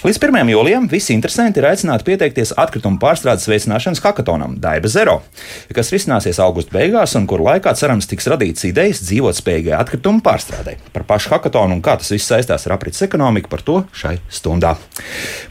Līdz 1. jūlijam visi interesanti ir aicināti pieteikties atkritumu pārstrādes veicināšanas hackathonam Daiba Zero, kas risināsies augusta beigās un kur laikā cerams tiks radīts idejas dzīvotspējīgai atkritumu pārstrādē. Par pašu hackathonu un kā tas viss saistās ar aprits ekonomiku, par to šai stundā.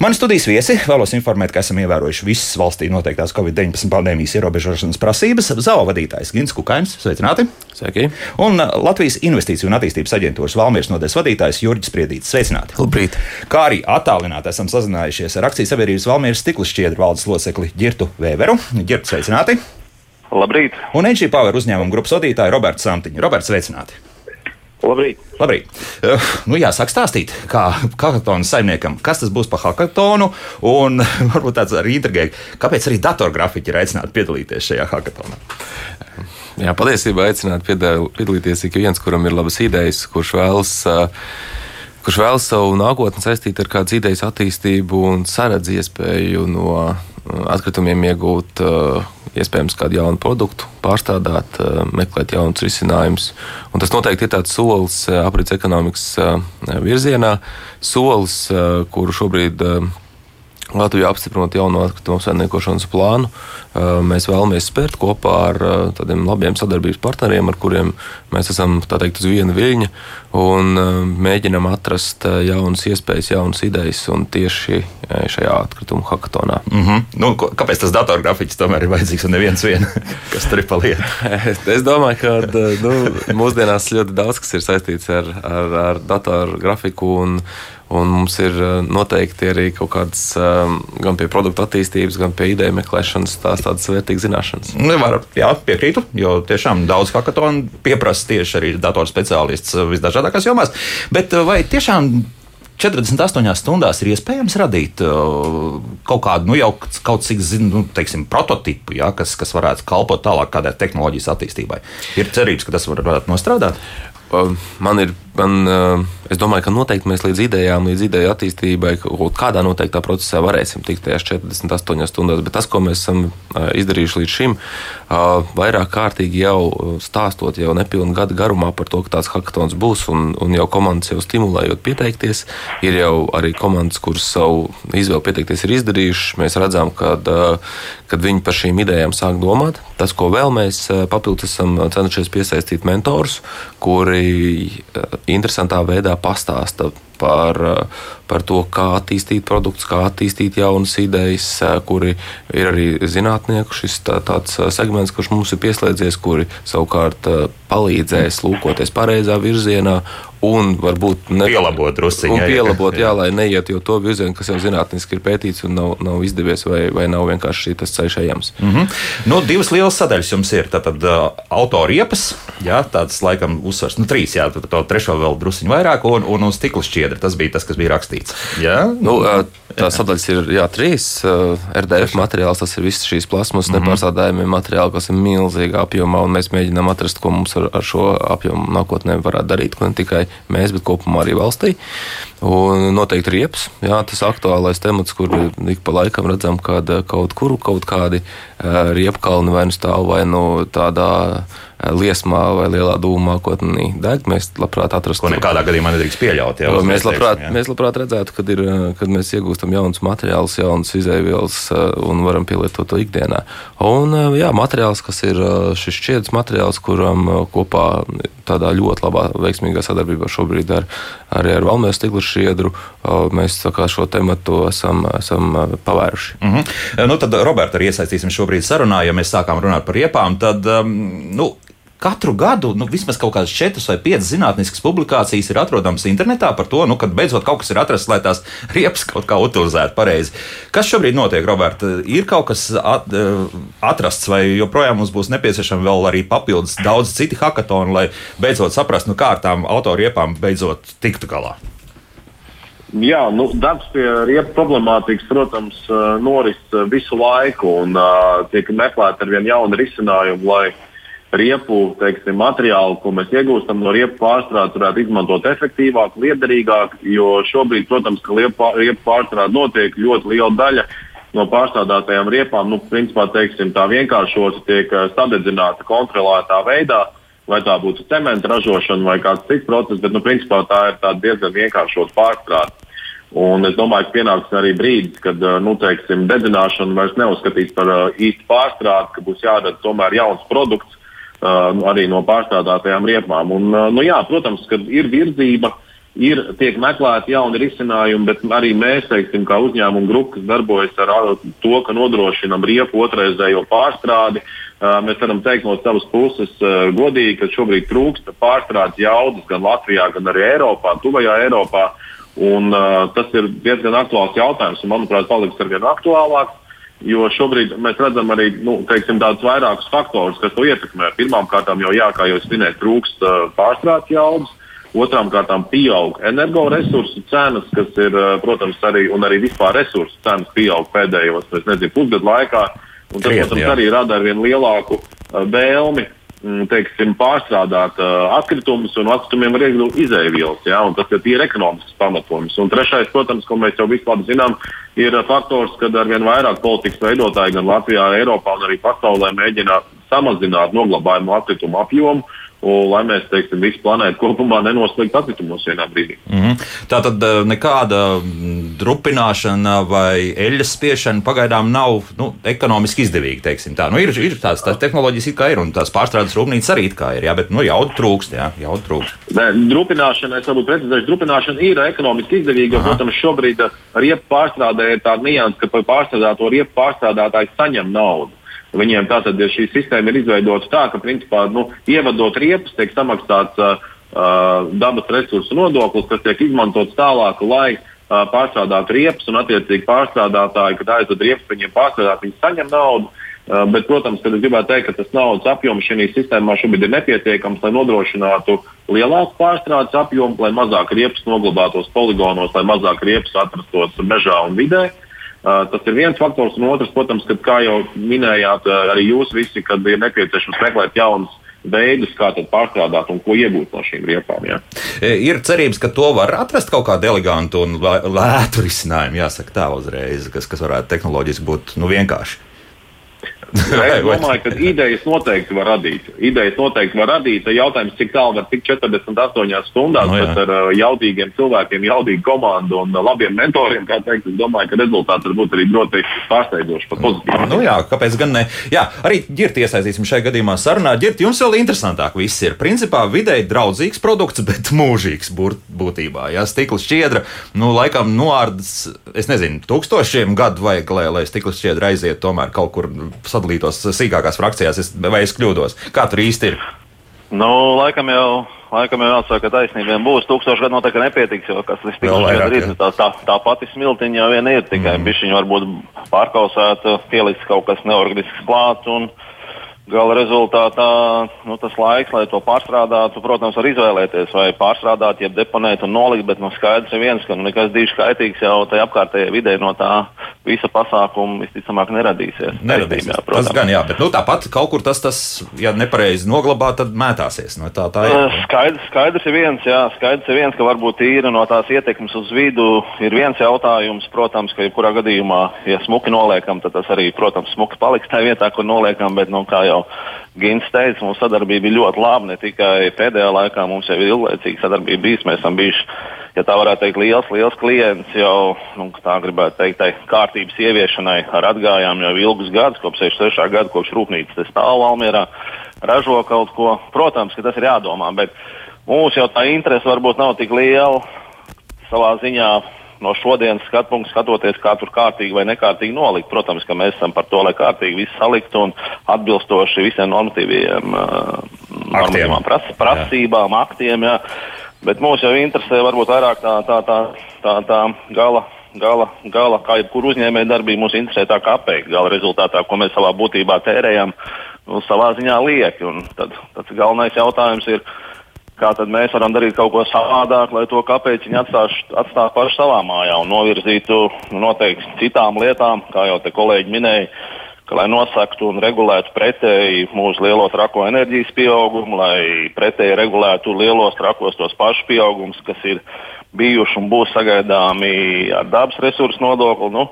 Mani studijas viesi vēlos informēt, ka esam ievērojuši visas valstī noteiktās Covid-19 pandēmijas ierobežošanas prasības. Zava vadītājs Gins Kukainis, sveicināti! Sveiki! Un Latvijas Investīciju un attīstības aģentūras Valmieras nodeļas vadītājs Jurģis Priedītis, sveicināti! Labrīt! Kā arī attālināti esam sazinājušies ar akcijas sabiedrības Valmieras stikla šķiedru valdes locekli Girtu Vēveru. Girtu sveicināti! Labrīt! Un NG Power uzņēmuma grupas vadītāju Robertu Samtiņu. Roberts, sveicināti! Labrīt! Labrīt. Uh, nu, jāsāk stāstīt, kā hackathona saimniekam, kas tas būs par hackathonu, un varbūt tāds arī intrigēji, kāpēc arī datorgrafiķi ir aicināti piedalīties šajā hackathonā. Jā, patiesībā aicināt piedalīties ik viens, kuram ir labas idejas, kurš vēlas. Kurš vēlas savu nākotni saistīt ar kādas idejas attīstību un saredz iespēju no atkritumiem iegūt iespējams kādu jaunu produktu, pārstrādāt, meklēt jaunus risinājumus. Un tas noteikti ir tāds solis aprits ekonomikas virzienā, solis, kuru šobrīd Latvijā apstiprinot jauno atkritumu apsaimniekošanas plānu, mēs vēlamies spērt kopā ar tādiem labiem sadarbības partneriem, ar kuriem mēs esam teikt, uz viena viļņa un mēģinam atrast jaunas iespējas, jaunas idejas un tieši šajā atkritumu hackathonā. Mm -hmm. nu, kāpēc tas datorgrafiks tomēr ir vajadzīgs un neviens vien, kas tur ir paliek? es domāju, ka nu, mūsdienās ļoti daudz kas ir saistīts ar, ar, ar datorgrafiku. Un, Un mums ir noteikti arī kaut kādas gan pie produktu attīstības, gan pie ideju meklēšanas tās tādas vērtīgas zināšanas. Nu, var, jā, piekrītu, jo tiešām daudz hackathonu pieprasa tieši arī datorspeciālists visdažādākās jomās. Bet vai tiešām 48 stundās ir iespējams radīt uh, kaut kādu, nu, jau kaut cik, zinu, nu, teiksim, prototipu, ja, kas, kas varētu kalpot tālāk kādai tehnoloģijas attīstībai. Ir cerības, ka tas varētu nostrādāt. Man ir, man, es domāju, ka noteikti mēs līdz idejām, līdz ideju attīstībai kaut kādā noteiktā procesā varēsim tikt tajās 48 stundās. Bet tas, ko mēs esam izdarījuši līdz šim, vairāk kārtīgi jau stāstot jau nepilnu gadu garumā par to, ka tāds hackathons būs, un, un jau komandas jau stimulējot pieteikties, ir jau arī komandas, kuras savu izvēli pieteikties ir izdarījušas. Mēs redzam, ka, kad viņi par šīm idejām sāk domāt, tas, ko vēl mēs papildus esam cenšies piesaistīt mentorus, kuri eh, interesantā veidā pastāsta par, par to, kā attīstīt produktus, kā attīstīt jaunas idejas, kuri ir arī zinātnieku šis tā, tāds segments, kurš mums ir pieslēdzies, kuri savukārt palīdzēs lūkoties pareizā virzienā un varbūt ne, pielabot drusciņā. Un pielabot, jā, jā, lai neiet jau to virzienu, kas jau zinātniski ir pētīts un nav, nav izdevies, vai, vai nav vienkārši tas ceļš ejams. Mm -hmm. nu, divas lielas sadaļas jums ir. Tātad uh, autoriepas, jā, tāds laikam uzsvars, nu trīs, jā, tad to trešo vēl drusciņu vairāk, un, un uz stikla šķiedra. Tas bija tas, kas bija rakstīts. Jā? Nu, uh, tā sadaļas ir jā, trīs. Uh, RDF materiāls, tas ir viss šīs plasmas mm -hmm. nepārsādājumie materiāli, kas ir milzīgā apjomā, un mēs mēģinām atrast, ko mums ar, ar šo apjomu nākotnē varētu darīt, ko ne tikai mēs, bet kopumā arī valstī. Un noteikti riepas, jā, tas aktuālais temats, kur ik pa laikam redzam, ka kaut kur kaut kādi riepkalni vai nu stāv vai nu tādā liesmā vai lielā dūmā nākotnē deg. Mēs labprāt atrastu to. Nekādā gadījumā nedrīkst pieļaut. Jā, mēs, labprāt, teiksim, mēs labprāt redzētu, kad, ir, kad mēs iegūstam jaunus materiālus, jaunas izēvielas un varam pielietot to ikdienā. Un jā, materiāls, kas ir šis šķiedrs materiāls, kuram kopā tādā ļoti labā, veiksmīgā sadarbībā šobrīd ar, arī ar Valmijas stikla šķiedru mēs šo tematu esam, esam pavēruši. Mm -hmm. nu, tad, Roberta, arī iesaistīsim šobrīd sarunā, ja mēs sākām runāt par riepām. Tad, um, nu, katru gadu nu, vismaz kaut kādas četras vai piecas zinātniskas publikācijas ir atrodamas internetā par to, nu, kad beidzot kaut kas ir atrasts, lai tās riepas kaut kā utilizētu pareizi. Kas šobrīd notiek, Roberta? Ir kaut kas at, eh, atrasts, vai joprojām mums būs nepieciešami vēl arī papildus daudz citi hackathoni, lai beidzot saprastu, nu, kā ar tām autoriepām beidzot tiktu galā? Jā, nu, darbs pie riepu problemātikas, protams, noris visu laiku un uh, tiek meklēti ar vien jauni risinājumi, lai riepu teiksim, materiālu, ko mēs iegūstam no riepu pārstrādes, varētu izmantot efektīvāk, liederīgāk. Jo šobrīd, protams, ka riepu, pārstrāde notiek ļoti liela daļa no pārstrādātajām riepām, nu, principā, teiksim, tā vienkāršota tiek sadedzināta kontrolētā veidā. Vai tā būtu cementa ražošana vai kāds cits process, bet nu, principā tā ir diezgan vienkāršota pārstrāde. Un es domāju, ka pienāks arī brīdis, kad nu, teiksim, dedzināšana vairs neuzskatīs par uh, īstu pārstrādi, ka būs jārada tomēr jauns produkts arī no pārstrādātajām riepām. Un, uh, nu, jā, protams, ka ir virzība, ir tiek meklēti jauni risinājumi, bet arī mēs, teiksim, kā uzņēmuma grupa, kas darbojas ar to, ka nodrošinam riepu otrreizējo pārstrādi, uh, mēs varam teikt no savas puses uh, godīgi, ka šobrīd trūkst pārstrādes jaudas gan Latvijā, gan arī Eiropā, tuvajā Eiropā. Un, uh, tas ir diezgan aktuāls jautājums, un, manuprāt, paliks ar vien aktuālāks. Jo šobrīd mēs redzam arī nu, teiksim, vairākus faktorus, kas to ietekmē. Pirmkārt, jau, jā, kā jau es minēju, trūkst uh, pārstrādes jaudas. Otrām kārtām pieaug energoresursu cenas, kas ir, uh, protams, arī, arī vispār resursu cenas pieaug pēdējos, nezinu, pusgadu laikā. Un tas, protams, arī rada ar vien lielāku uh, vēlmi teiksim, pārstrādāt uh, atkritumus, un atkritumiem var iegūt izēvielas. Ja, tas ir tīri ekonomisks pamatojums. Un trešais, protams, ko mēs jau vispār zinām, ir faktors, ka arvien vairāk politikas veidotāji gan Latvijā, Eiropā un arī pasaulē mēģina samazināt noglabājumu atkritumu apjomu un lai mēs, teiksim, visu planētu kopumā nenosliktu atkritumos vienā brīdī. Mm -hmm. Tā tad eh, nekāda drupināšana vai eļļas spiešana pagaidām nav nu, ekonomiski izdevīga, teiksim tā. Nu, ir, ir tādas tā tehnoloģijas, kā ir, un tās pārstrādes rūpnīcas arī kā ir, jā, bet nu, jaudu trūkst, jā, jaudu trūkst. Nē, drupināšana, es varbūt precizēšu, drupināšana ir ekonomiski izdevīga, jo, protams, šobrīd eh, riepu pārstrādē ir tāda nianses, ka par pārstrādāto riepu pārstrādātājs saņem naudu. Viņiem tātad šī sistēma ir izveidota tā, ka, principā, nu, ievadot riepas, tiek samaksāts uh, dabas resursu nodoklis, kas tiek izmantots tālāk, lai uh, pārstrādātu riepas, un attiecīgi pārstrādātāji, kad aizved riepas, viņiem pārstrādāt, viņi saņem naudu. Uh, bet, protams, kad es gribētu teikt, ka tas naudas apjoms šajā sistēmā šobrīd ir nepietiekams, lai nodrošinātu lielāku pārstrādes apjomu, lai mazāk riepas noglabātos poligonos, lai mazāk riepas atrastos mežā un vidē. Uh, Uh, tas ir viens faktors, un otrs, protams, kad, kā jau minējāt, uh, arī jūs visi, kad ir nepieciešams meklēt jaunus veidus, kā pārstrādāt un ko iegūt no šīm riepām. Ja. E, ir cerības, ka to var atrast kaut kādu elegantu un lētu risinājumu, jāsaka tā uzreiz, kas, kas varētu tehnoloģiski būt nu, vienkārši. Es domāju, ka idejas noteikti var radīt. Idejas noteikti var radīt. Jautājums, cik tālu var tikt 48 stundās, no, nu bet ar uh, jaudīgiem cilvēkiem, jaudīgu komandu un uh, labiem mentoriem, kā teikt, es domāju, ka rezultāts var būt arī ļoti pārsteidzošs, pat pozitīvs. Nu jā, kāpēc gan ne? Jā, arī ģirti iesaistīsim šajā gadījumā sarunā. Ģirti jums vēl interesantāk viss ir. Principā vidēji draudzīgs produkts, bet mūžīgs būtībā. Jā, stikla šķiedra, nu, laikam noārdas, es nezinu, tūkstošiem gadu vajag, lai, lai stikla šķiedra aiziet tomēr kaut kur sadalītos sīkākās frakcijās, es, vai es kļūdos? Kā tur īsti ir? Nu, laikam jau. Laikam jau jāsaka, ka taisnība būs. Tūkstoši gadu noteikti nepietiks, jo kas tas tik vairāk ir. Tā, tā, tā pati smiltiņa jau vien ir, tikai mm. bišķiņa varbūt pārkausēta, pieliks kaut kas neorganisks klāts. Un, uh, Gala rezultātā nu, tas laiks, lai to pārstrādātu, protams, var izvēlēties vai pārstrādāt, jeb deponēt un nolikt, bet nu, skaidrs ir viens, ka nu, nekas dišs kaitīgs jau tajā apkārtējā vidē no tā visa pasākuma visticamāk neradīsies. Neradīsies. Jā, protams. tas gan jā, bet nu, tāpat kaut kur tas, tas ja nepareizi noglabā, tad mētāsies. No tā, tā ir. Skaidrs, skaidrs ir viens, jā, skaidrs ir viens, ka varbūt tīra no tās ietekmes uz vidu ir viens jautājums, protams, ka jebkurā gadījumā, ja smuki noliekam, tad tas arī, protams, smuki paliks tajā vietā, kur noliekam, bet, nu, kā jau jau Gins teica, mūsu sadarbība ir ļoti laba. Ne tikai pēdējā laikā mums jau ir ilglaicīga sadarbība bijusi. Mēs esam bijuši, ja tā varētu teikt, liels, liels klients jau, nu, tā gribētu teikt, tai kārtības ieviešanai ar atgājām jau ilgus gadus, kopš 66. gada, kopš rūpnīcas stāv Valmierā, ražo kaut ko. Protams, ka tas ir jādomā, bet mūsu jau tā interese varbūt nav tik liela savā ziņā no šodienas skatu punkta skatoties, kā tur kārtīgi vai nekārtīgi nolikt. Protams, ka mēs esam par to, lai kārtīgi viss saliktu un atbilstoši visiem normatīviem uh, pras, prasībām, jā. aktiem. Jā. Bet mūs jau interesē varbūt vairāk tā, tā, tā, tā, tā gala gala, gala kā jebkura uzņēmēja darbība, mums interesē tā kā apēkt gala rezultātā, ko mēs savā būtībā tērējam, nu, savā ziņā lieki. Un tad, tad galvenais jautājums ir, kā tad mēs varam darīt kaut ko savādāk, lai to kāpēc viņi atstātu atstā paši savā mājā un novirzītu noteikti citām lietām, kā jau te kolēģi minēja. Ka, lai nosaktu un regulētu pretēji mūsu lielo trako enerģijas pieaugumu, lai pretēji regulētu lielos trakos tos pašus pieaugumus, kas ir bijuši un būs sagaidāmi ar dabas resursu nodokli. Nu,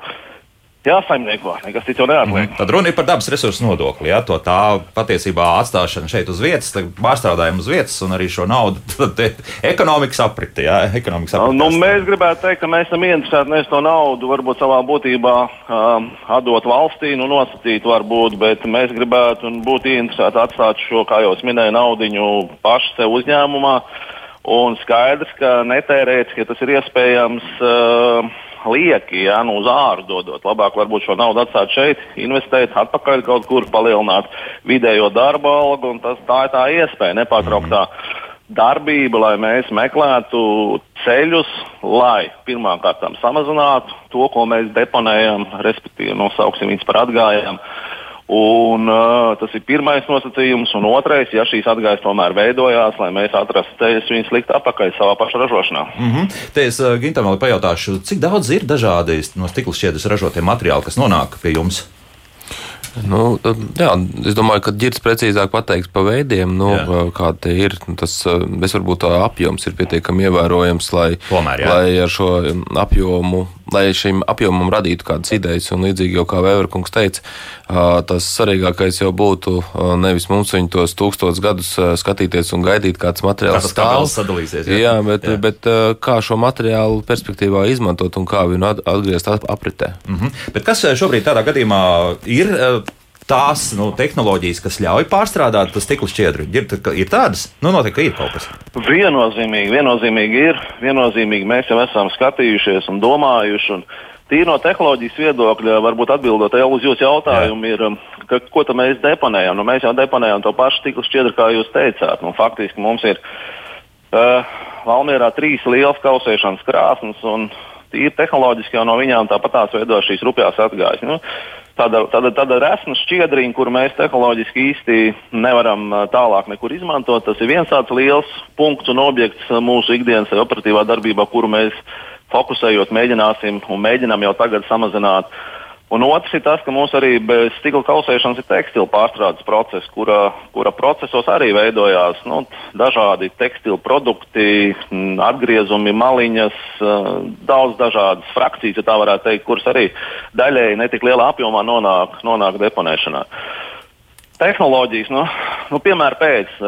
jāsaimnieko, nekas cits jau neatliek. Mm. Tad runa ir par dabas resursu nodokli. Ja? To tā patiesībā atstāšana šeit uz vietas, pārstrādājumu uz vietas un arī šo naudu ekonomikas apriti. Ja? Ekonomikas apriti nu, mēs gribētu teikt, ka mēs esam ieinteresēti nevis to naudu, varbūt savā būtībā um, atdot valstī, nu nosacīt varbūt, bet mēs gribētu un būtu ieinteresēti atstāt šo, kā jau es minēju, naudiņu pašu sev uzņēmumā. Un skaidrs, ka netērēt, ja tas ir iespējams. Uh, lieki, ja, nu, uz āru dodot. Labāk varbūt šo naudu atstāt šeit, investēt, atpakaļ kaut kur, palielināt vidējo darba algu. Tas, tā ir tā iespēja nepārtrauktā. Mm. Darbība, lai mēs meklētu ceļus, lai pirmkārt samazinātu to, ko mēs deponējam, respektīvi nosauksim viņus par atgājējiem, uh, Un, uh, tas ir pirmais nosacījums. Un otrais, ja šīs atgājas tomēr veidojās, lai mēs atrastu ceļus viņus likt apakaļ savā pašā ražošanā. Mm -hmm. Te es uh, Gintam vēl pajautāšu, cik daudz ir dažādi no stikla šķiedras ražotie materiāli, kas nonāk pie jums? Nu, jā, es domāju, ka ģērbs precīzāk pateiks pa veidiem, nu, kāda tie ir. Tas es varbūt tā apjoms ir pietiekami ievērojams, lai, Tomēr, jā. lai ar šo apjomu, lai šim apjomam radītu kādas idejas. Un līdzīgi jau kā Vēverkungs teica, tas svarīgākais jau būtu nevis mums viņu tos tūkstotus gadus skatīties un gaidīt, kāds materiāls stāv. sadalīsies. Jā, jā bet, jā. bet kā šo materiālu perspektīvā izmantot un kā viņu atgriezt apritē. Mm -hmm. Bet kas šobrīd tādā gadījumā ir tās nu, tehnoloģijas, kas ļauj pārstrādāt stikla šķiedru? Ir, ir tādas? Nu, noteikti ir kaut kas. Viennozīmīgi, viennozīmīgi ir. Viennozīmīgi mēs jau esam skatījušies un domājuši. Un Tīri no tehnoloģijas viedokļa, varbūt atbildot jau uz jūsu jautājumu, Jā. ir, um, ka, ko mēs deponējam. Nu, mēs jau deponējam to pašu stikla šķiedru, kā jūs teicāt. Nu, faktiski mums ir uh, Valmjerā trīs lielas kausēšanas krāsnes, un tīri tehnoloģiski jau no viņām tāpat tās veido šīs rupjās atgājas. Nu, tāda, tāda, tāda resna šķiedriņa, kur mēs tehnoloģiski īsti nevaram tālāk nekur izmantot. Tas ir viens tāds liels punkts un objekts mūsu ikdienas operatīvā darbībā, kuru mēs fokusējot mēģināsim un mēģinām jau tagad samazināt uh, Un otrs ir tas, ka mums arī bez stikla kausēšanas ir tekstila pārstrādes process, kura, kura procesos arī veidojās nu, dažādi tekstila produkti, atgriezumi, maliņas, daudz dažādas frakcijas, ja tā varētu teikt, kuras arī daļēji netik lielā apjomā nonāk, nonāk deponēšanā. Tehnoloģijas, nu, nu piemēram, pēc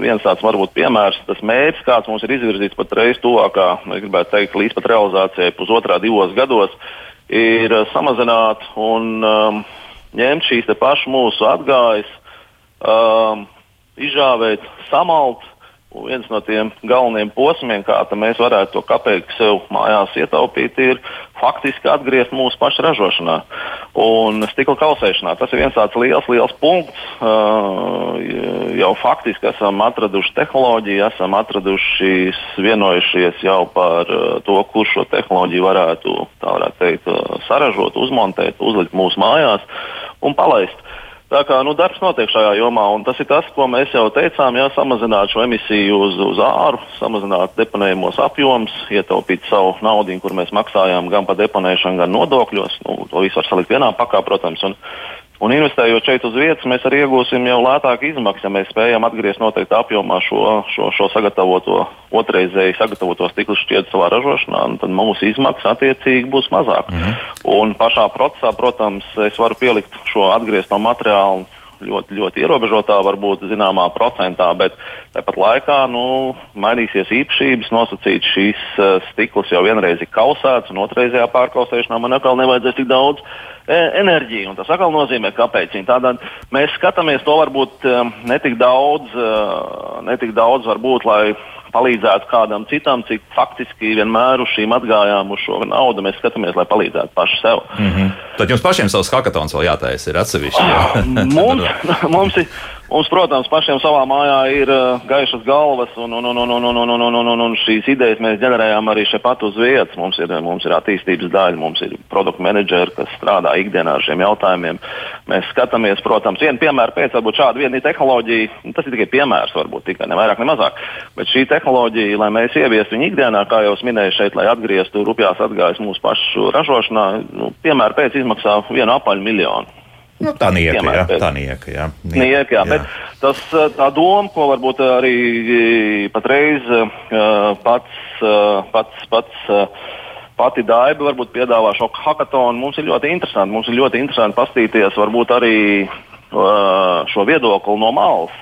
viens tāds varbūt piemērs, tas mērķis, kāds mums ir izvirzīts pat reiz tuvākā, gribētu teikt, līdz pat realizācijai pusotrā divos gados ir eh, samazināt un um, ņemt šīs pašas mūsu atgājas, um, izžāvēt, samalt. Un viens no tiem galvenajiem posmiem, kā mēs varētu to kapeiku sev mājās ietaupīt, ir faktiski atgriezt mūsu pašu ražošanā un stikla kausēšanā. Tas ir viens tāds liels, liels punkts. Uh, jau faktiski esam atraduši tehnoloģiju, esam atraduši, vienojušies jau par uh, to, kurš šo tehnoloģiju varētu, varētu teikt, uh, saražot, uzmontēt, uzlikt mūsu mājās un palaist. Tā kā nu, darbs notiek šajā jomā, un tas ir tas, ko mēs jau teicām, jā, samazināt šo emisiju uz, uz āru, samazināt deponējumos apjomus, ietaupīt savu naudu, kur mēs maksājām gan par deponēšanu, gan nodokļos. Nu, to visu var salikt vienā pakā, protams. Un, Un investējot šeit uz vietas, mēs arī iegūsim jau lētāku izmaksu, ja mēs spējam atgriezt noteikti apjomā šo, šo, šo sagatavoto, otrreizēji sagatavoto stikla šķiedru savā ražošanā, tad mūsu izmaksas attiecīgi būs mazākas. -hmm. Un pašā procesā, protams, es varu pielikt šo atgriezto materiālu ļoti, ļoti ierobežotā, varbūt zināmā procentā, bet tāpat laikā nu, mainīsies īpašības, nosacīt šīs uh, stikls jau vienreiz ir kausēts, un otrreizējā pārkausēšanā man atkal nevajadzēs tik daudz e, enerģiju. Tas atkal nozīmē, kāpēc. Tādēļ mēs skatāmies to varbūt um, netik daudz, uh, netik daudz varbūt, lai palīdzētu kādam citam, cik faktiski vienmēr uz šīm atgājām uz šo naudu mēs skatāmies, lai palīdzētu paši sev. Mm -hmm. Tad jums pašiem savs hackathons vēl jātaisa, ir atsevišķi. Jā. mums, mums, ir, Mums, protams, pašiem savā mājā ir uh, gaišas galvas, un, un, un, un, un, un, un, un, un, un, šīs idejas mēs ģenerējam arī šeit pat uz vietas. Mums ir, mums ir attīstības daļa, mums ir produktu menedžeri, kas strādā ikdienā ar šiem jautājumiem. Mēs skatāmies, protams, vienu piemēru pēc, varbūt šāda viena tehnoloģija, tas ir tikai piemērs, varbūt tikai ne vairāk, ne mazāk. Bet šī tehnoloģija, lai mēs ieviestu viņu ikdienā, kā jau es minēju šeit, lai atgrieztu rupjās atgājas mūsu pašu ražošanā, nu, piemēra pēc izmaksā vienu apaļu miljonu. Nu, tā nieka, jā, tā nieka, jā. Nieka, nieka, jā. jā. Tas, tā doma, ko varbūt arī patreiz pats, pats, pats pati Daiba varbūt piedāvā šo hackathonu. Mums ir ļoti interesanti. Mums ir ļoti interesanti paskatīties varbūt arī šo viedokli no malas.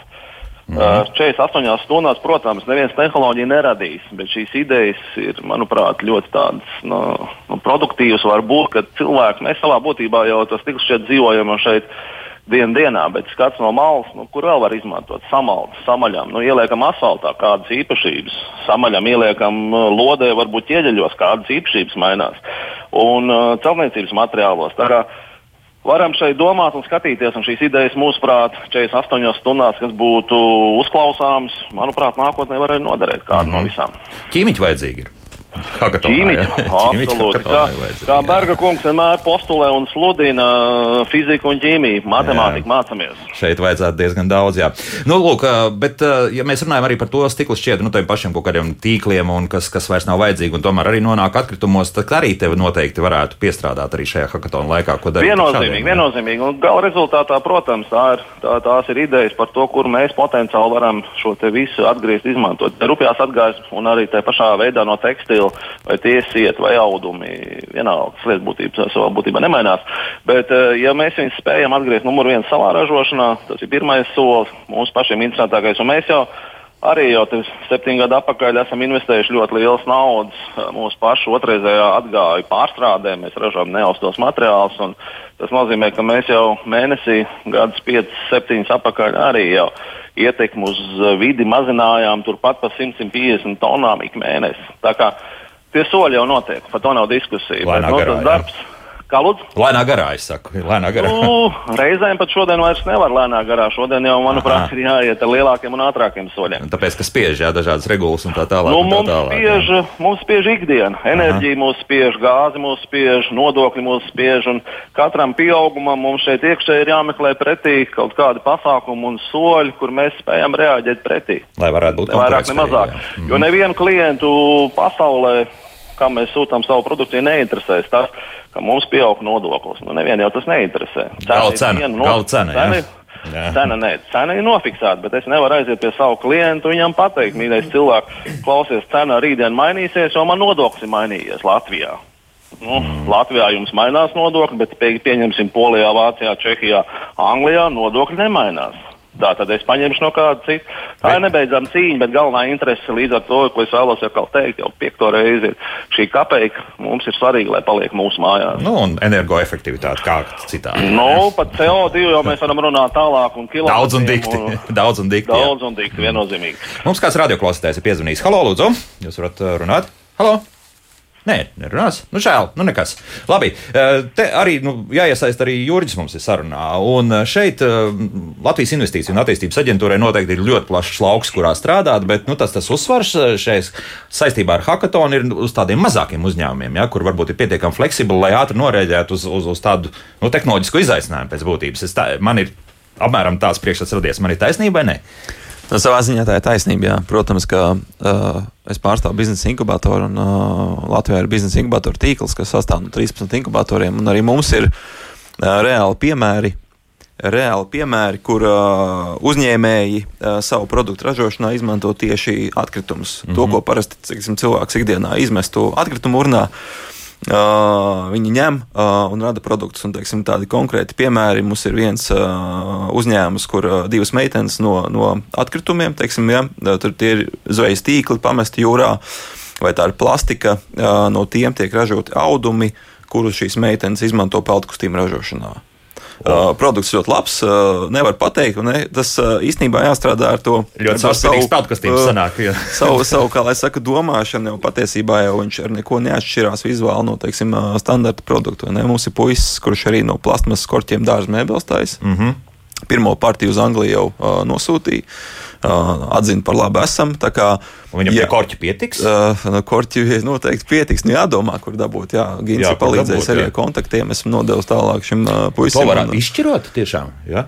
Mm -hmm. 48 stundās, protams, neviens tehnoloģiju neradīs, bet šīs idejas ir, manuprāt, ļoti tādas nu, nu, produktīvas. Varbūt, ka cilvēki, mēs savā būtībā jau tas tik šeit dzīvojam šeit dienu dienā, bet skats no malas, nu, kur vēl var izmantot samaltu, samaļam, nu, ieliekam asfaltā kādas īpašības, samaļam, ieliekam lodē, varbūt ieģeļos kādas īpašības mainās un uh, celtniecības materiālos. Tā kā, varam šeit domāt un skatīties, un šīs idejas, mūsuprāt, 48 stundās, kas būtu uzklausāmas, manuprāt, nākotnē varētu noderēt kādu mm -hmm. no visām. Ķīmiķi vajadzīgi ir. Ķīmiķi, absolūti. Kā, kā Berga kungs vienmēr postulē un sludina fiziku un ķīmiju, matemātiku mācāmies. Šeit vajadzētu diezgan daudz, jā. Nu, lūk, bet, ja mēs runājam arī par to stikla šķiedru, nu, tiem pašiem kaut kādiem tīkliem, un kas, kas vairs nav vajadzīgi, un tomēr arī nonāk atkritumos, tad arī tevi noteikti varētu piestrādāt arī šajā hackathon laikā, ko darīt. Viennozīmīgi, viennozīmīgi. Un gala rezultātā, protams, tā ir, tā, tās ir idejas par to, kur mēs potenciāli varam šo visu atgriezt, izmantot. Rupjās atgājas un arī tā pašā veidā no tekstila stila, vai tiesiet, vai audumi. Vienalga, tas lietas būtībā savā būtībā nemainās. Bet, eh, ja mēs viņus spējam atgriezt numur viens savā ražošanā, tas ir pirmais solis, mūsu pašiem interesantākais. Un mēs jau arī jau septiņu gadu atpakaļ esam investējuši ļoti lielas naudas eh, mūsu pašu otrreizējā atgāju pārstrādē. Mēs ražojam neaustos materiālus. Tas nozīmē, ka mēs jau mēnesī, gadus 5, 7 atpakaļ arī jau ietekmi uz vidi mazinājām turpat pa 150 tonām ik mēnesi. Tā kā Tie soļi jau notiek, par to nav diskusija. Lēnā bet, nu, garā, darbs, Kā lūdzu? Lēnā garā, es saku. Lēnā garā. Nu, reizēm pat šodien vairs nevar lēnā garā. Šodien jau, manuprāt, Aha. ir jāiet ar lielākiem un ātrākiem soļiem. Tāpēc, ka spiež jā, dažādas regulas un tā tālāk. Nu, tā mums, tālāk spiež, jā. mums spiež ikdiena. Enerģija Aha. mūs spiež, gāzi mūs spiež, nodokļi mūs spiež. Katram pieaugumam mums šeit iekšēji ir jāmeklē pretī kaut kādi pasākumi un soļi, kur mēs spējam reaģēt pretī. Lai varētu būt vairāk, ne mazāk. Jā. Mm. Jo nevienu klientu pasaulē kā mēs sūtām savu produkciju, neinteresēs tas, ka mums pieaug nodoklis. Nu, nevienu jau tas neinteresē. Gala cena, no... Gala cena, cena, Jā. Cena, nē, cena ir nofiksēta, bet es nevaru aiziet pie savu klientu un viņam pateikt, mīļais cilvēks, klausies, cena rītdien mainīsies, jo man nodoklis ir mainījies Latvijā. Nu, mm. Latvijā jums mainās nodokļi, bet pieņemsim Polijā, Vācijā, Čehijā, Anglijā nodokļi nemainās. Tā tad es paņemšu no kāda cita. Tā ir nebeidzama cīņa, bet galvenā interese līdz ar to, ko es vēlos jau teikt, jau piekto reizi, ir šī kapeika mums ir svarīga, lai paliek mūsu mājās. Nu, un energoefektivitāte kā citādi. Nu, pat CO2 jau mēs varam runāt tālāk un kilometriem. Daudz un dikti. Un, daudz un dikti. Daudz un dikti, viennozīmīgi. Mums kāds radioklausītājs ir piezvanījis. Halo, lūdzu! Jūs varat runāt? Halo! Nē, nerunās. Nu, žēl, nu nekas. Labi, eh, te arī nu, jāiesaist arī Jurģis mums ir sarunā. Un eh, šeit eh, Latvijas Investīciju un attīstības aģentūrai noteikti ir ļoti plašs lauks, kurā strādāt, bet nu, tas, tas uzsvars šeit saistībā ar hackathonu ir uz tādiem mazākiem uzņēmumiem, ja, kur varbūt ir pietiekami fleksibli, lai ātri norēģētu uz, uz, uz tādu nu, tehnoloģisku izaicinājumu pēc būtības. Es tā, man ir apmēram tāds priekšstats radies. Man ir taisnība vai ne? Nu, savā ziņā tā ir taisnība. Jā. Protams, ka uh, es pārstāvu biznesa inkubatoru, un uh, Latvijā ir biznesa inkubatoru tīkls, kas sastāv no 13 inkubatoriem. Arī mums ir uh, reāli piemēri, reāli piemēri kur uh, uzņēmēji uh, savu produktu ražošanā izmanto tieši atkritumus. Mm -hmm. To, ko parasti ciksim, cilvēks ikdienā izmestu atkritumu urnā. Uh, Uh, viņi ņem uh, un rada produktus. Un, teiksim, tādi konkrēti piemēri mums ir viens uh, uzņēmums, kur uh, divas meitenes no, no atkritumiem, teiksim, ja, tur ir zvejas tīkli pamesti jūrā, vai tā ir plastika, uh, no tiem tiek ražoti audumi, kurus šīs meitenes izmanto peltkostīmu ražošanā. Uh, produkts ļoti labs, uh, nevar pateikt. Ne? Tas uh, īstenībā jāstrādā ar to ļoti savu spēlkastību sanāk. Jā. savu, savu, kā lai saka, domāšanu, jo patiesībā jau viņš ar neko neatšķirās vizuāli no, teiksim, standarta produktu. Ne? Mums ir puisis, kurš arī no plasmasas korķiem dārza mēbeles taisa. Mm -hmm. Pirmo partiju uz Angliju jau uh, nosūtīja. Uh, atzina par labu esam. Kā, Un viņam ja, tie korķi pietiks? Uh, no korķi noteikti pietiks. Nu, jādomā, kur dabūt. Jā, Gins ir palīdzējis dabūt, arī jā. ar kontaktiem. Esmu nodevis tālāk šim uh, puisim. To varētu un, izšķirot tiešām. Ja?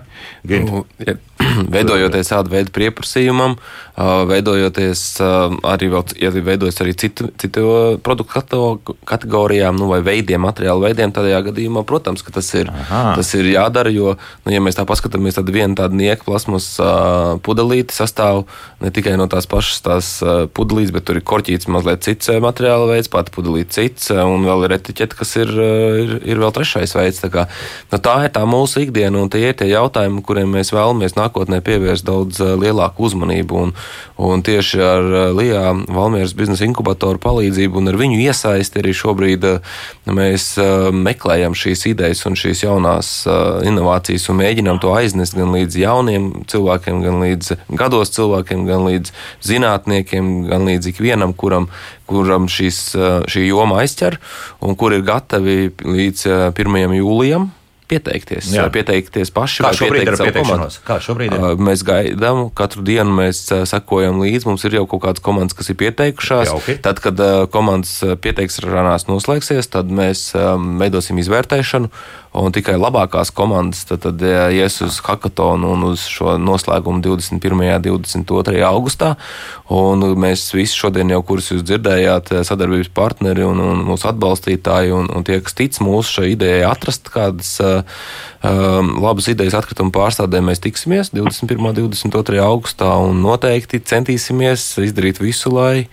Nu, ja, veidojoties tādu veidu pieprasījumam, uh, veidojoties uh, arī, vēl, ja veidojas arī citu, citu produktu kategorijām nu, vai veidiem, materiālu veidiem, tādā gadījumā, protams, ka tas ir, Aha. tas ir jādara. Jo, nu, ja mēs tā paskatāmies, tad viena tāda nieka plasmas uh, pudelīte sastāv ne tikai no tās pašas tās pudelītes, bet tur ir korķīts mazliet cits materiāla veids, pati pudelīte cits, un vēl ir etiķete, kas ir, ir, ir vēl trešais veids. Tā, kā, nu, tā ir tā mūsu ikdiena, un tie ir tie jautājumi, kuriem mēs vēlamies nākotnē pievērst daudz lielāku uzmanību. Un, un tieši ar Lijā Valmieras biznesa inkubatoru palīdzību un ar viņu iesaisti arī šobrīd mēs meklējam šīs idejas un šīs jaunās inovācijas un mēģinām to aiznest gan līdz jauniem cilvēkiem, gan līdz gados cilvēkiem, gan līdz zinātniekiem, gan līdz ikvienam, kuram, kuram šis, šī joma aizķer un kur ir gatavi līdz 1. jūlijam pieteikties. Jā. Pieteikties paši. Kā šobrīd ir pieteikšanos? Kā šobrīd ir? Mēs gaidām, katru dienu mēs sekojam līdzi. Mums ir jau kaut kādas komandas, kas ir pieteikušās. Jauki. Tad, kad komandas pieteikšanās noslēgsies, tad mēs veidosim izvērtēšanu un tikai labākās komandas tad, tad ies uz hackathonu un uz šo noslēgumu 21. un 22. augustā. Un mēs visi šodien jau, kurus jūs dzirdējāt, sadarbības partneri un, un mūsu atbalstītāji un, un tie, kas tic mūsu šai idejai atrast kādas um, labas idejas atkritumu pārstādē, mēs tiksimies 21. un 22. augustā un noteikti centīsimies izdarīt visu, lai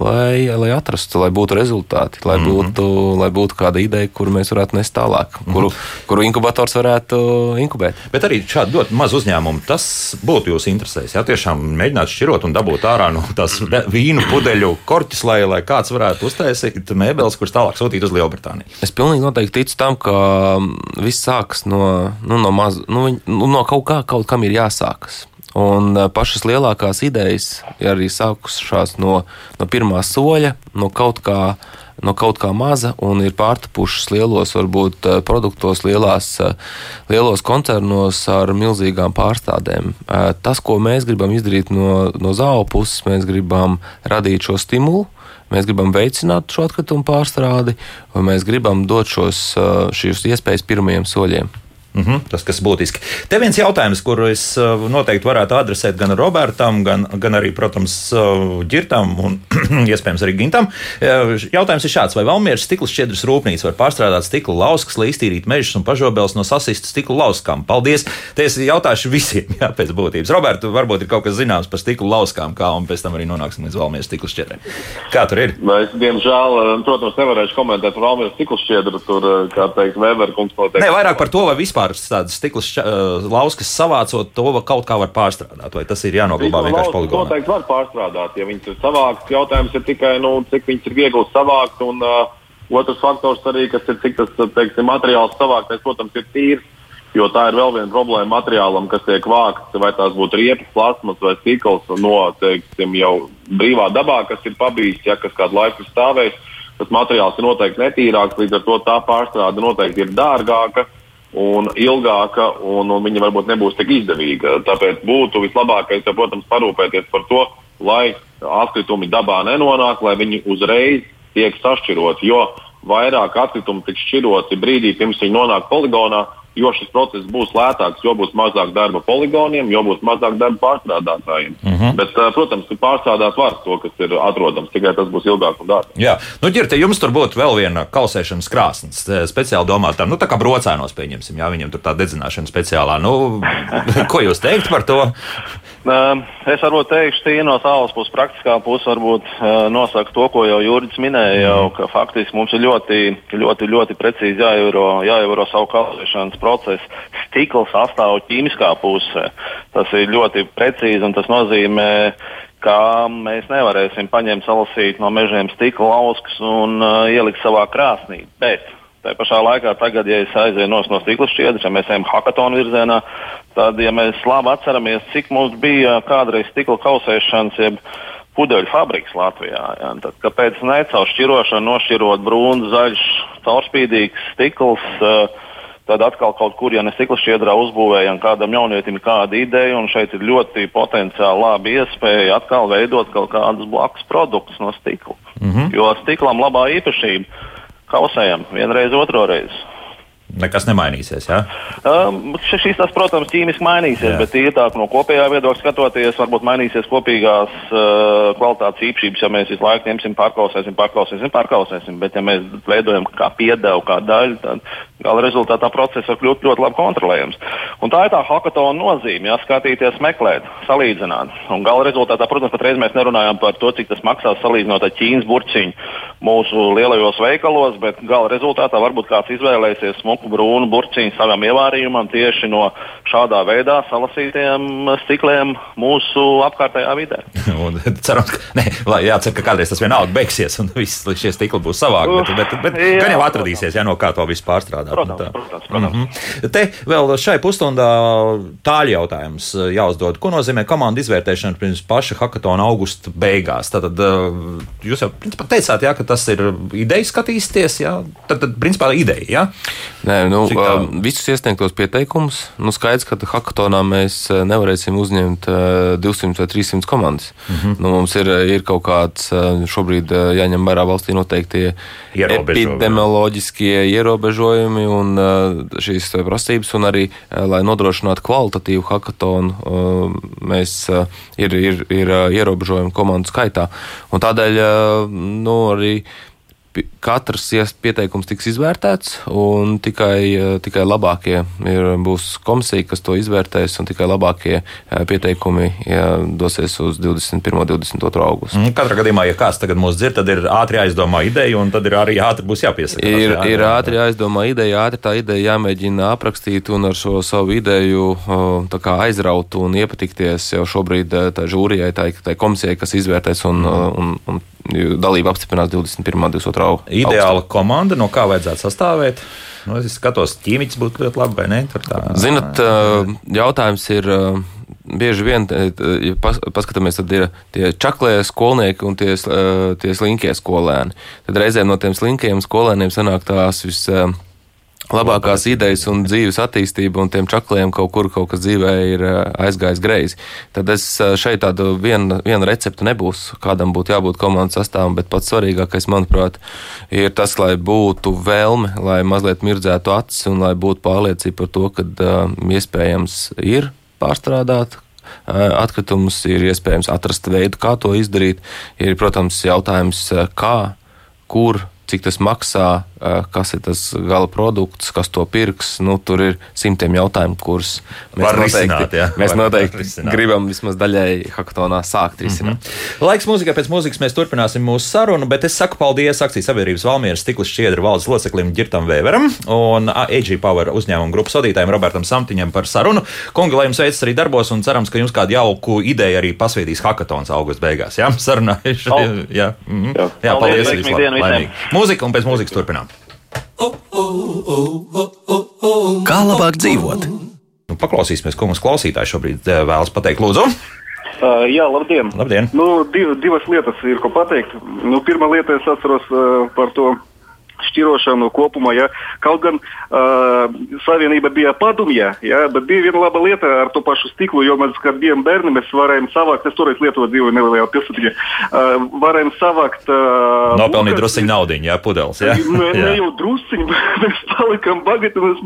lai, lai atrastu, lai būtu rezultāti, lai, mm -hmm. būtu, lai būtu kāda ideja, kuru mēs varētu nest tālāk, mm -hmm. kuru, kuru inkubators varētu inkubēt. Bet arī šādi ļoti maz uzņēmumu, tas būtu jūs interesēs. Jā, tiešām mēģināt šķirot un dabūt ārā no tās vīnu pudeļu korķis, lai, lai kāds varētu uztaisīt mēbeles, kuras tālāk sūtīt uz Lielbritāniju. Es pilnīgi noteikti ticu tam, ka viss sākas no, nu, no, maz, nu, nu, no kaut kā, kaut kam ir jāsākas. Un pašas lielākās idejas ir arī sākušās no, no pirmā soļa, no kaut kā. No kaut kā maza un ir pārtapušas lielos, varbūt produktos, lielās, lielos koncernos ar milzīgām pārstādēm. Tas, ko mēs gribam izdarīt no, no zāle puses, mēs gribam radīt šo stimulu, Mēs gribam veicināt šo atkritumu pārstrādi, un mēs gribam dot šos, šīs iespējas pirmajiem soļiem. Mm -hmm, tas, kas būtiski. Te viens jautājums, kuru es uh, noteikti varētu adresēt gan Robertam, gan, gan arī, protams, uh, Girtam un iespējams arī Gintam. Uh, jautājums ir šāds: vai Valmieras stikla šķiedras rūpnīca var pārstrādāt stikla lauskas, lai iztīrītu mežus un pažobels no sasistu stikla lauskām? Paldies! Te es jautāšu visiem, jā, pēc būtības. Roberta, varbūt ir kaut kas zināms par stikla lauskām, kā un pēc tam arī nonāksim līdz Valmieras stikla šķiedrai. Kā tur ir? Es, diemžēl, protams, nevarēšu komentēt par Valmieras stikla šķiedru. Tur, kā teikt, Weber kungs noteikti. Ne, vairāk par to, vai vispār vispār tādas stikla uh, lauskas savācot, to kaut kā var pārstrādāt, vai tas ir jānoglabā vienkārši poligonā? Noteikti var pārstrādāt, ja viņas ir savāktas. Jautājums ir tikai, nu, cik viņas ir viegli savākt. Un, uh, otrs faktors arī, kas ir, cik tas teiksim, materiāls savāktais, protams, ir tīrs. Jo tā ir vēl viena problēma materiālam, kas tiek vākts, vai tās būtu riepas, plasmas vai stikls no teiksim, jau brīvā dabā, kas ir pabijis, ja kas kādu laiku stāvējis. Tas materiāls ir noteikti netīrāks, līdz ar to tā pārstrāde noteikti ir dārgāka un ilgāka, un, un viņa varbūt nebūs tik izdevīga. Tāpēc būtu vislabākais, ja, protams, parūpēties par to, lai atkritumi dabā nenonāk, lai viņi uzreiz tiek sašķiroti. Jo vairāk atkritumu tiks šķiroti brīdī, pirms viņi nonāk poligonā, jo šis process būs lētāks, jo būs mazāk darba poligoniem, jo būs mazāk darba pārstrādātājiem. Mhm. -huh. Bet, protams, pārstrādāt var to, kas ir atrodams, tikai tas būs ilgāk un dārgāk. Jā, nu, ģirte, jums tur būtu vēl viena kausēšanas krāsnes, speciāli domāta, nu, tā kā brocēnos, pieņemsim, jā, viņam tur tā dedzināšana speciālā. Nu, ko jūs teikt par to? Es varbūt teikšu, tīri no savas puses, praktiskā puse, varbūt nosaka to, ko jau Jurijs minēja, jau, ka faktiski mums ir ļoti, ļoti, ļoti precīzi jāievēro, jāievēro savu kausēšanas procesu. Stikls sastāv ķīmiskā pusē. Tas ir ļoti precīzi un tas nozīmē, ka mēs nevarēsim paņemt salasīt no mežiem stikla lauskas un uh, ielikt savā krāsnī. Bet Tā pašā laikā, tagad, ja es aizēju no stikla šķiedras, ja mēs ejam hackathonu virzienā, tad, ja mēs labi atceramies, cik mums bija kādreiz stikla kausēšanas, jeb pudeļu fabriks Latvijā, ja, tad kāpēc ne caur šķirošanu nošķirot brūnu, zaļš, caurspīdīgs stikls. Uh, Tad atkal kaut kur, ja ne stikla šķiedrā uzbūvējam kādam jaunietim kādu ideju, un šeit ir ļoti potenciāli labi iespēja atkal veidot kaut kādus blakus produktus no stikla. Mm -hmm. Jo stiklam labā īpašība kausējam vienreiz, otro reizi. Nekas nemainīsies. Ja? Um, šis, tas, protams, ķīmiski mainīsies, Jā. bet tīrāk no kopējā viedokļa skatoties, varbūt mainīsies kopīgās uh, kvalitātes īpašības. Ja mēs visu laiku ņemsim, pārklausēsim, pārklausēsim, pārklausēsim, bet ja mēs veidojam kā piedevu, kā daļu, tad gala rezultātā process var kļūt ļoti labi kontrolējams. Un tā ir tā hackathona nozīme, ja skatīties, meklēt, salīdzināt. Un gala rezultātā, protams, patreiz mēs nerunājam par to, cik tas maksās salīdzinot ar Ķīnas burciņu mūsu lielajos veikalos, bet gala rezultātā varbūt kāds izvēlēsies smuku brūnu burciņu savam ievārījumam tieši no šādā veidā salasītiem stikliem mūsu apkārtējā vidē. un, cerams, ka, ne, lai, jācer, ka kādreiz tas vienalga beigsies un viss šie stikli būs savāki, bet, bet, bet jā, gan jau atradīsies, ja no kā to visu pārstrādāt. Protams, nu, protams, protams. Mm -hmm. Te vēl šai pusstundā tāļu jautājums jāuzdod. Ko nozīmē komandu izvērtēšana pirms paša hackathona augusta beigās? Tad jūs jau principā teicāt, jā, ka tas ir ideja skatīsties, jā? Tad, tad principā ideja, jā? Nē, nu, uh, visus iesniegtos pieteikumus. Nu, skaidrs, ka hackathonā mēs nevarēsim uzņemt uh, 200 vai 300 komandas. Mm -hmm. nu, mums ir, ir kaut kāds uh, šobrīd uh, jāņem vērā valstī noteiktie epidemioloģiskie ierobežojumi un uh, šīs prasības, un arī, uh, lai nodrošinātu kvalitatīvu hackathonu, uh, mēs uh, ir, ir, ir uh, ierobežojumi komandu skaitā. Un tādēļ uh, nu, arī katrs pieteikums tiks izvērtēts, un tikai, eh, tikai labākie ir, būs komisija, kas to izvērtēs, un tikai labākie eh, pieteikumi dosies uz 21. un 22. augustu. Mm, katrā gadījumā, ja kāds tagad mūs dzird, tad ir ātri jāizdomā ideja, un tad ir arī ātri būs jāpiesaka. Ir, jā, ir ātri jāizdomā ideja, ātri tā ideja jāmēģina aprakstīt un ar šo savu ideju aizraut un iepatikties jau šobrīd eh, tā žūrijai, tā, tā komisijai, kas izvērtēs un, un, un, un dalību apstiprinās 21. un 22 nav ideāla augstu. komanda, no kā vajadzētu sastāvēt. Nu, es skatos, ķīmiķis būtu ļoti labi, vai ne? Tā... Zinat, jautājums ir. Bieži vien, ja paskatāmies, tad ir tie čaklie skolnieki un tie, tie slinkie skolēni. Tad reizēm no tiem slinkiem skolēniem sanāk tās vis labākās idejas un dzīves attīstība, un tiem čakliem kaut kur kaut kas dzīvē ir eh, aizgājis greizi. Tad es eh, šeit tādu vienu, vienu receptu nebūs, kādam būtu jābūt komandas sastāvam, bet pats svarīgākais, manuprāt, ir tas, lai būtu vēlme, lai mazliet mirdzētu acis un lai būtu pārliecība par to, ka uh, iespējams ir pārstrādāt atkritumus, ir iespējams atrast veidu, kā to izdarīt. Ir, protams, jautājums, kā, kur cik tas maksā, kas ir tas gala produkts, kas to pirks. Nu, tur ir simtiem jautājumu, kurus mēs Var noteikti, risināt, jā. mēs Var noteikti risināt. gribam vismaz daļai hackathonā sākt risināt. Mm -hmm. Laiks mūzikai pēc mūzikas mēs turpināsim mūsu sarunu, bet es saku paldies akcijas sabiedrības Valmieras stiklas šķiedra valdes loceklim Girtam Vēveram un AG Power uzņēmuma grupas vadītājiem Robertam Samtiņam par sarunu. Kungi, lai jums veicas arī darbos un cerams, ka jums kādu jauku ideju arī pasviedīs hackathons augusta beigās. Jā, sarunājuši. Oh. Jā, mm -hmm. jā, jā, paldies. paldies mūzika, un pēc mūzikas turpinām. Kā labāk dzīvot? Nu, paklausīsimies, ko mums klausītāji šobrīd eh, vēlas pateikt. Lūdzu! Uh, jā, labdien! labdien. Nu, div, divas lietas ir ko pateikt. Nu, pirmā lieta, es atceros uh, par to šķirošanu kopumā. Ja. Kaut gan uh, savienība bija padomja, ja, bet bija viena laba lieta ar to pašu stiklu, jo mēs, kad bijām bērni, mēs varējām savākt, es toreiz Lietuvā dzīvoju nelielajā pilsētiņā, uh, varējām savākt. Uh, Nopelnīt drusciņu naudu, jā, pudeles. Jā. Ne, ne jau drusciņu, mēs palikām bagāti, mēs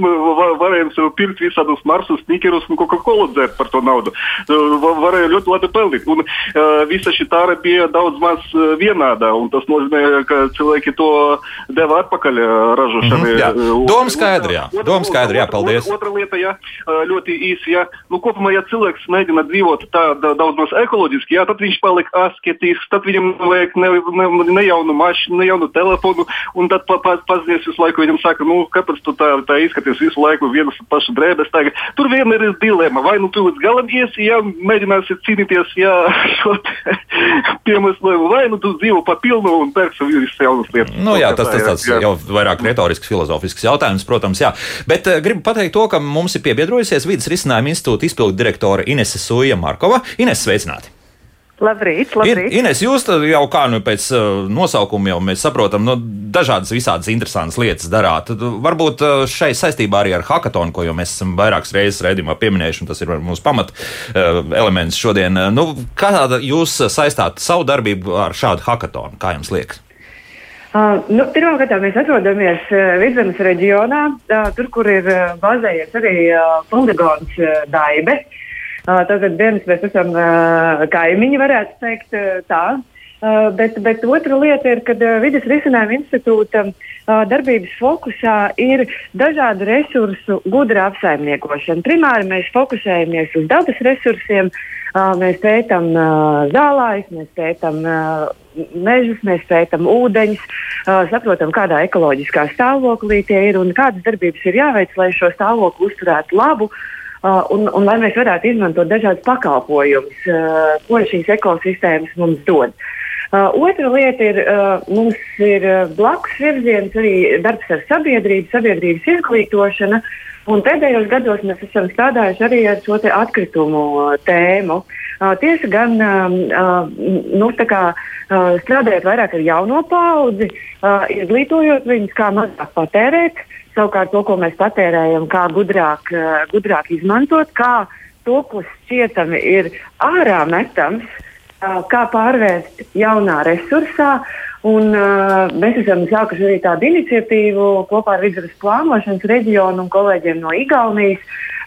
varējām sev pirkt visādus marsus, snikerus un Coca-Cola dzert par to naudu. Varēja ļoti labi pelnīt. Un uh, visa šī tāra bija daudz maz vienāda, un tas nozīmē, ka cilvēki to deva atpakaļ ražošanai. Mm -hmm, Doma skaidra, jā. Doma skaidra, jā, paldies. Otra, otra lieta, jā, ļoti īsi, jā. Nu, kopumā, ja cilvēks mēģina dzīvot tā daudz maz ekoloģiski, jā, tad viņš paliek asketisks, tad viņam vajag ne, ne, ne jaunu mašīnu, ne jaunu telefonu, un tad pa, pa, pazies visu laiku viņam saka, nu, kāpēc tu tā, tā izskaties visu laiku vienas pašas drēbes tagad. Tur vien ir dilema, vai nu tu līdz galam iesi, jā, mēģināsi cīnīties, jā, šo piemeslu, vai nu tu dzīvo pa pilnu un pērksi visas jaunas lietas. Nu, jā, tas, tas tāds jā. jau vairāk retorisks, filozofisks jautājums, protams, jā. Bet uh, gribu pateikt to, ka mums ir piebiedrojusies vidas risinājuma institūta izpildu direktore Inese Suja Markova. Ines, sveicināti! Labrīt, labrīt. In, Ines, jūs jau kā nu pēc uh, nosaukuma jau mēs saprotam, nu, dažādas visādas interesantas lietas darāt. Varbūt uh, šai saistībā arī ar hackathonu, ko jau mēs esam vairākas reizes redzījumā pieminējuši, un tas ir mūsu pamat uh, elements šodien. Nu, kāda jūs saistāt savu darbību ar šādu hackathonu? Kā jums liekas? Uh, nu, Pirmkārt, mēs atrodamies uh, Vidzemes reģionā, uh, tur, kur ir uh, bazējies arī uh, poligons uh, Daibe. Uh, Tātad dienas mēs esam kaimiņi, varētu teikt tā. Bet, bet otra lieta ir, ka vidas risinājuma institūta darbības fokusā ir dažādu resursu gudra apsaimniekošana. Primāri mēs fokusējamies uz dabas resursiem, mēs pētām zālājus, mēs pētām mežus, mēs pētām ūdeņus, saprotam, kādā ekoloģiskā stāvoklī tie ir un kādas darbības ir jāveic, lai šo stāvokli uzturētu labu. Uh, Uh, un, un lai mēs varētu izmantot dažādas pakalpojumus, uh, ko šīs ekosistēmas mums dod. Uh, otra lieta ir, uh, mums ir uh, blakus virziens arī darbs ar sabiedrību, sabiedrības izglītošana. Un pēdējos gados mēs esam strādājuši arī ar šo atkritumu uh, tēmu. Uh, tiesa gan um, uh, nu, kā, uh, strādājot vairāk ar jauno paudzi, uh, izglītojot viņus, kā mazāk patērēt, uh, Savukārt to, ko mēs patērējam, kā gudrāk, eh, gudrāk izmantot, kā to, kas šķietami ir ārā metams, eh, kā pārvērst jaunā resursā. Un, uh, mēs esam sākuši arī tādu iniciatīvu kopā ar Vidzemes plānošanas reģionu un kolēģiem no Igaunijas,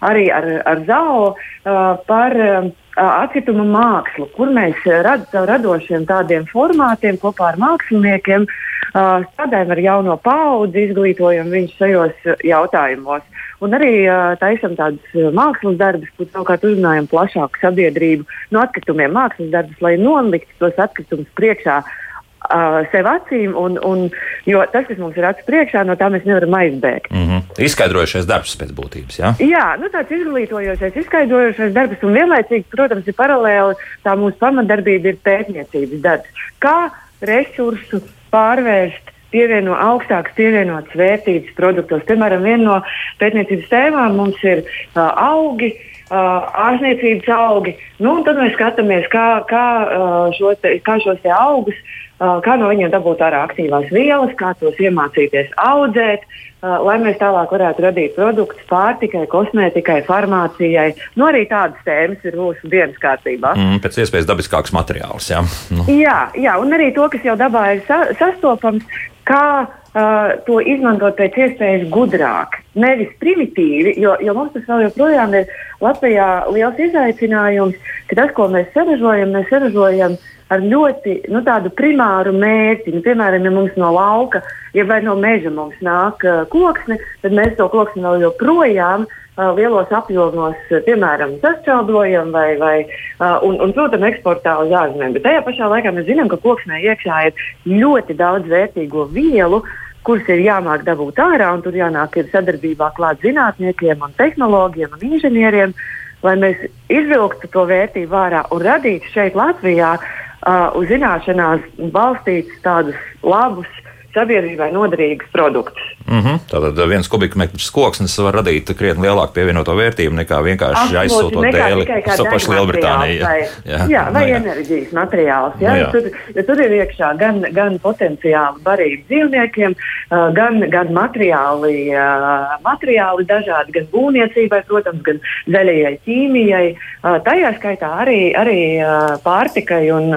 arī ar, ar ZAO uh, par uh, atkritumu mākslu, kur mēs rad, radošiem tādiem formātiem kopā ar māksliniekiem uh, strādājam ar jauno paudzi, izglītojam viņus šajos jautājumos. Un arī taisam tādus mākslas darbus, kur savukārt uzrunājam plašāku sabiedrību no atkritumiem, mākslas darbus, lai noliktu tos atkritumus priekšā uh, sev acīm, un, un, jo tas, kas mums ir acu priekšā, no tā mēs nevaram aizbēgt. Mm -hmm. Izskaidrojušies darbs pēc būtības. Ja? Jā, nu, tāds izglītojošais, izskaidrojošais darbs, un vienlaicīgi, protams, ir paralēli tā mūsu pamatdarbība ir pētniecības darbs. Kā resursu pārvērst pievieno augstākas pievienotas vērtības produktos. Piemēram, viena no pētniecības tēmām mums ir uh, augi. Uh, ārstniecības augi. Nu, tad mēs skatāmies, kā, kā, uh, šo te, kā šos augus, uh, kā no viņiem dabūt ārā aktīvās vielas, kā tos iemācīties audzēt, Uh, lai mēs tālāk varētu radīt produktus pārtikai, kosmētikai, farmācijai. Nu, arī tādas tēmas ir mūsu dienas kārtībā. Mm, pēc iespējas dabiskāks materiāls. Jā. Nu. jā, jā, un arī to, kas jau dabā ir sa sastopams, kā uh, to izmantot pēc iespējas gudrāk. Nevis primitīvi, jo, jo mums tas vēl joprojām ir Latvijā liels izaicinājums, ka tas, ko mēs saražojam, mēs saražojam uh, ar ļoti nu, tādu primāru mērķi. Nu, piemēram, ja mums no lauka ja vai no meža mums nāk uh, koksne, tad mēs to koksni vēl joprojām uh, lielos apjomos, uh, piemēram, sasčābojam vai, vai uh, un, un, protams, eksportā uz ārzemēm. Bet tajā pašā laikā mēs zinām, ka koksnē iekšā ir ļoti daudz vērtīgo vielu kuras ir jāmāk dabūt ārā, un tur jānāk ir sadarbībā klāt zinātniekiem, un tehnoloģiem un inženieriem, lai mēs izvilktu to vērtību ārā un radītu šeit Latvijā uh, uz zināšanās balstīts tādus labus, sabiedrībai noderīgus produktus. Mm -hmm. Tātad viens kubikmetrs koksnes var radīt krietni lielāku pievienoto vērtību nekā vienkārši aizsūtot dēli uz to pašu Lielbritāniju. Vai, jā, jā, vai jā. enerģijas materiāls. Jā, nu, jā. Tur, ja tur ir iekšā gan, gan potenciāli barība dzīvniekiem, gan, gan materiāli, materiāli dažādi, gan būvniecībai, protams, gan zaļajai ķīmijai, tajā skaitā arī, arī pārtikai un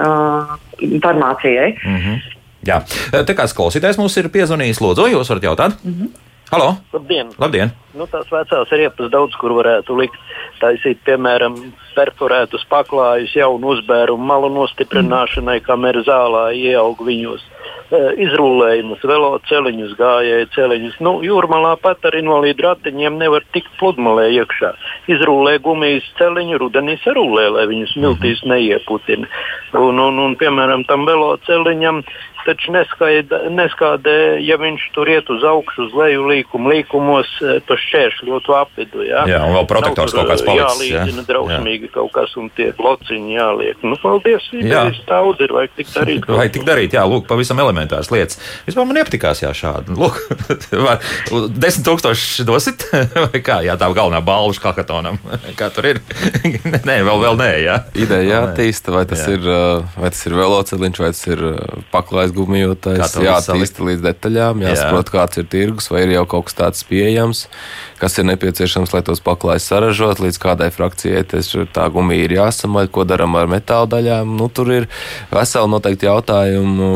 farmācijai. Mm -hmm. Jā, tā kā klausītājs mums ir piezvanījis, lūdzu, jūs varat jautāt? Mm -hmm. Halo! Labdien! Labdien. Nu, tās vecās riepas daudz kur varētu likt. Taisīt, piemēram, perforētus paklājus, jaunu uzbērumu malu nostiprināšanai, kamēr zālē ieaug viņos. Eh, izrullējumus, veloceliņus, gājēju celiņus. Nu, jūrmalā pat arī no līdz ratiņiem nevar tikt pludmalē iekšā. Izrullē gumijas celiņu, rudenī sarullē, lai viņus miltīs mhm. neieputina. Un, un, un, piemēram, tam veloceliņam taču neskaidē, neskādē, ja viņš tur iet uz augšu, uz leju līkumu, līkumos, eh, to šķēršļotu apvidu. Jā, jā un vēl protektors Nav kaut kāds palicis. Jālīdzina jā. drausmīgi jā. kaut kas un tie blociņi jāliek. Nu, paldies, Jā. idejas daudz ir, vajag tik darīt. Vai tik darīt, jā, lūk, pavisam elementāras lietas. Vispār man nepatikās, jā, šādi. Lūk, vai desmit tūkstoši dosit, vai kā, jā, tā galvenā balva hakatonam. Kā tur ir? nē, vēl, vēl nē, jā. Ideja jāattīsta, vai tas, Jā. ir, uh, vai tas ir velosipēds, vai tas ir paklājs Gumijotājs. visu Jāattīsta līdz detaļām, jāsaprot, kāds ir tirgus, vai ir jau kaut kas tāds pieejams, kas ir nepieciešams, lai tos paklājs saražot, līdz kādai frakcijai tas, tā gumija ir jāsamaļ, ko darām ar metāla daļām. Nu, tur ir veseli noteikti jautājumi,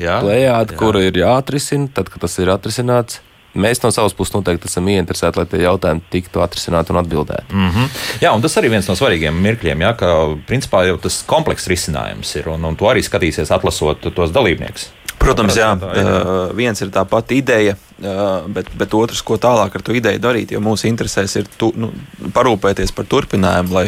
jā. plējādi, Jā. kuru ir jāatrisina, tad, kad tas ir atrisināts. Mēs no savas puses noteikti esam ieinteresēti, lai tie jautājumi tiktu atrisināti un atbildēti. Mm -hmm. Jā, un tas arī viens no svarīgiem mirkļiem, jā, ka principā jau tas komplekss risinājums ir, un, un to arī skatīsies atlasot tos dalībniekus. Protams, jā, Tā jā. viens ir tā pati ideja, bet, bet otrs, ko tālāk ar to ideju darīt, jo mūsu interesēs ir tu, nu, parūpēties par turpinājumu, lai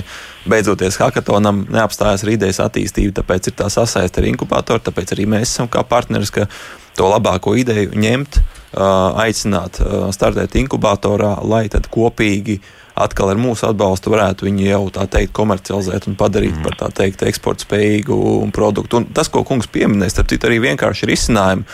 beidzoties hackathonam neapstājas ar idejas attīstību. Tāpēc ir tā sasaiste ar inkubatoru, tāpēc arī mēs esam kā partneris, ka to labāko ideju ņemt, uh, aicināt, uh, startēt inkubatorā, lai tad kopīgi atkal ar mūsu atbalstu varētu viņu jau tā teikt komercializēt un padarīt par tā teikt eksporta spējīgu produktu. Un tas, ko kungs pieminēja, starp citu, arī vienkārši risinājumi.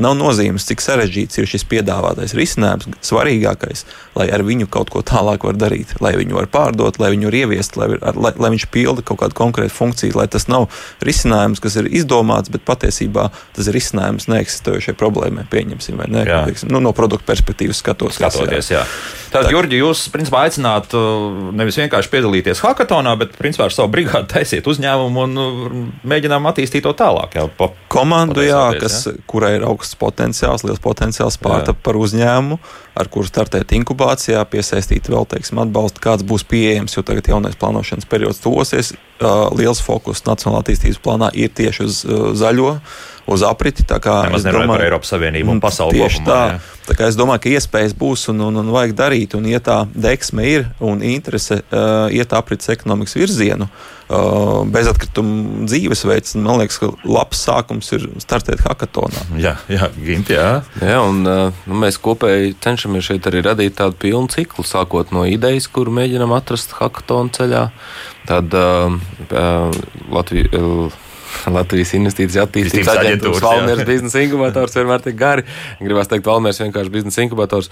Nav nozīmes, cik sarežģīts ir šis piedāvātais risinājums. Svarīgākais, lai ar viņu kaut ko tālāk var darīt, lai viņu var pārdot, lai viņu var ieviest, lai, lai, lai viņš pilda kaut kādu konkrētu funkciju, lai tas nav risinājums, kas ir izdomāts, bet patiesībā tas ir risinājums neeksistējošai problēmai, pieņemsim, vai ne? Jā. Teiksim, nu, no produktu perspektīvas skatoties. Skatoties, jā. Tad, Jurģi, jūs principā aicināt uh, nevis vienkārši piedalīties hackathonā, bet principā ar savu brigādi taisiet uzņēmumu un uh, mēģinām attīstīt to tālāk. Jā, pa, komandu, jā, pateicoties, kas, kurai ir augsts potenciāls, liels potenciāls pārtap par uzņēmumu, ar kuru startēt inkubācijā, piesaistīt vēl, teiksim, atbalstu, kāds būs pieejams, jo tagad jaunais plānošanas periods tuvosies. Liels fokus Nacionālā attīstības plānā ir tieši uz zaļo, uz apriti. tā kā Nemaz nerunājot par Eiropas Savienību un Mm, pasauli Tieši kopumā, tā. jā. Tā kā es domāju, ka iespējas būs un, un, un vajag darīt, un ja tā deksme ir un interese uh, iet aprits ekonomikas virzienu, uh, bezatkritumu dzīvesveids, man liekas, ka labs sākums ir startēt hackathonā. Jā, jā, Gint, jā. Jā, un uh, nu, mēs kopēji cenšamies šeit arī radīt tādu pilnu ciklu, sākot no idejas, kuru mēģinām atrast hackathonu ceļā. Tad uh, uh, Latvija. Uh, Latvijas investīcijas attīstības aģentūras. Valmieras biznesa inkubators vienmēr tik gari. Gribās teikt, Valmieras vienkārši biznesa inkubators.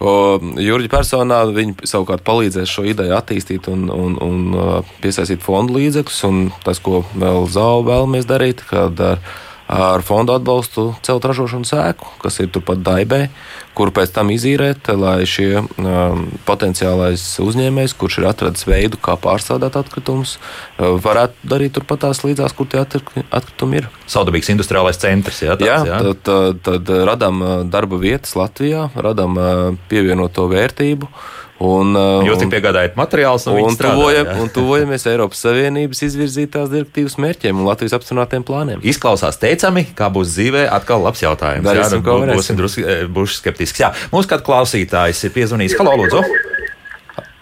Jurģi personā viņi savukārt palīdzēs šo ideju attīstīt un, un, un uh, piesaistīt fondu līdzekļus. Un tas, ko vēl Zau vēlamies darīt, kad ar, ar fondu atbalstu celt ražošanas ēku, kas ir turpat Daibē, kuru pēc tam izīrēt, lai šie um, potenciālais uzņēmējs, kurš ir atradis veidu, kā pārstrādāt atkritumus, uh, varētu darīt turpat tās līdzās, kur tie atk- atkritumi ir. Saudabīgs industriālais centrs. Jā, tāds, Jā, jā. tad, tad, tad radām uh, darba vietas Latvijā, radām uh, pievienoto vērtību. Un, uh, Jūs un- tik piegādājat materiālus, un, Un, tuvojam, un tuvojamies Eiropas Savienības izvirzītās direktīvas mērķiem un Latvijas apstiprinātiem plāniem. Izklausās teicami, kā būs dzīvē. Atkal labs jautājums. Darīsim, jā, ko bū- būsim drusku eh, būšu skeptisks. Jā, mums kāds klausītājs ir piezvanījis. Halo, lūdzu!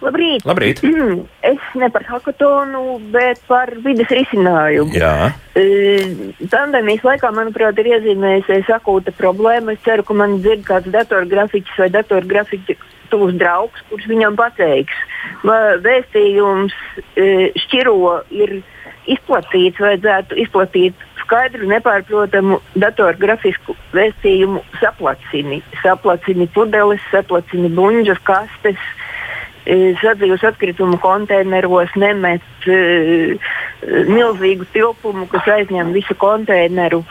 Labrīt! Labrīt! Es ne par hackathonu, bet par vidas risinājumu. Jā, E, Pandēmijas laikā, manuprāt, ir iezīmējusies akūta problēma. Es ceru, ka man dzird kāds datorgrafiķis vai datorgrafiķis tuvs draugs, kurš viņam pateiks, vēstījums e, šķiro ir izplatīts, vajadzētu izplatīt skaidru, nepārprotamu datorgrafisku vēstījumu saplacini. Saplacini pudeles, saplacini buļģas, kastes, e, sadzīves atkritumu konteineros, nemet e, milzīgu tilpumu, kas aizņem visu konteineru.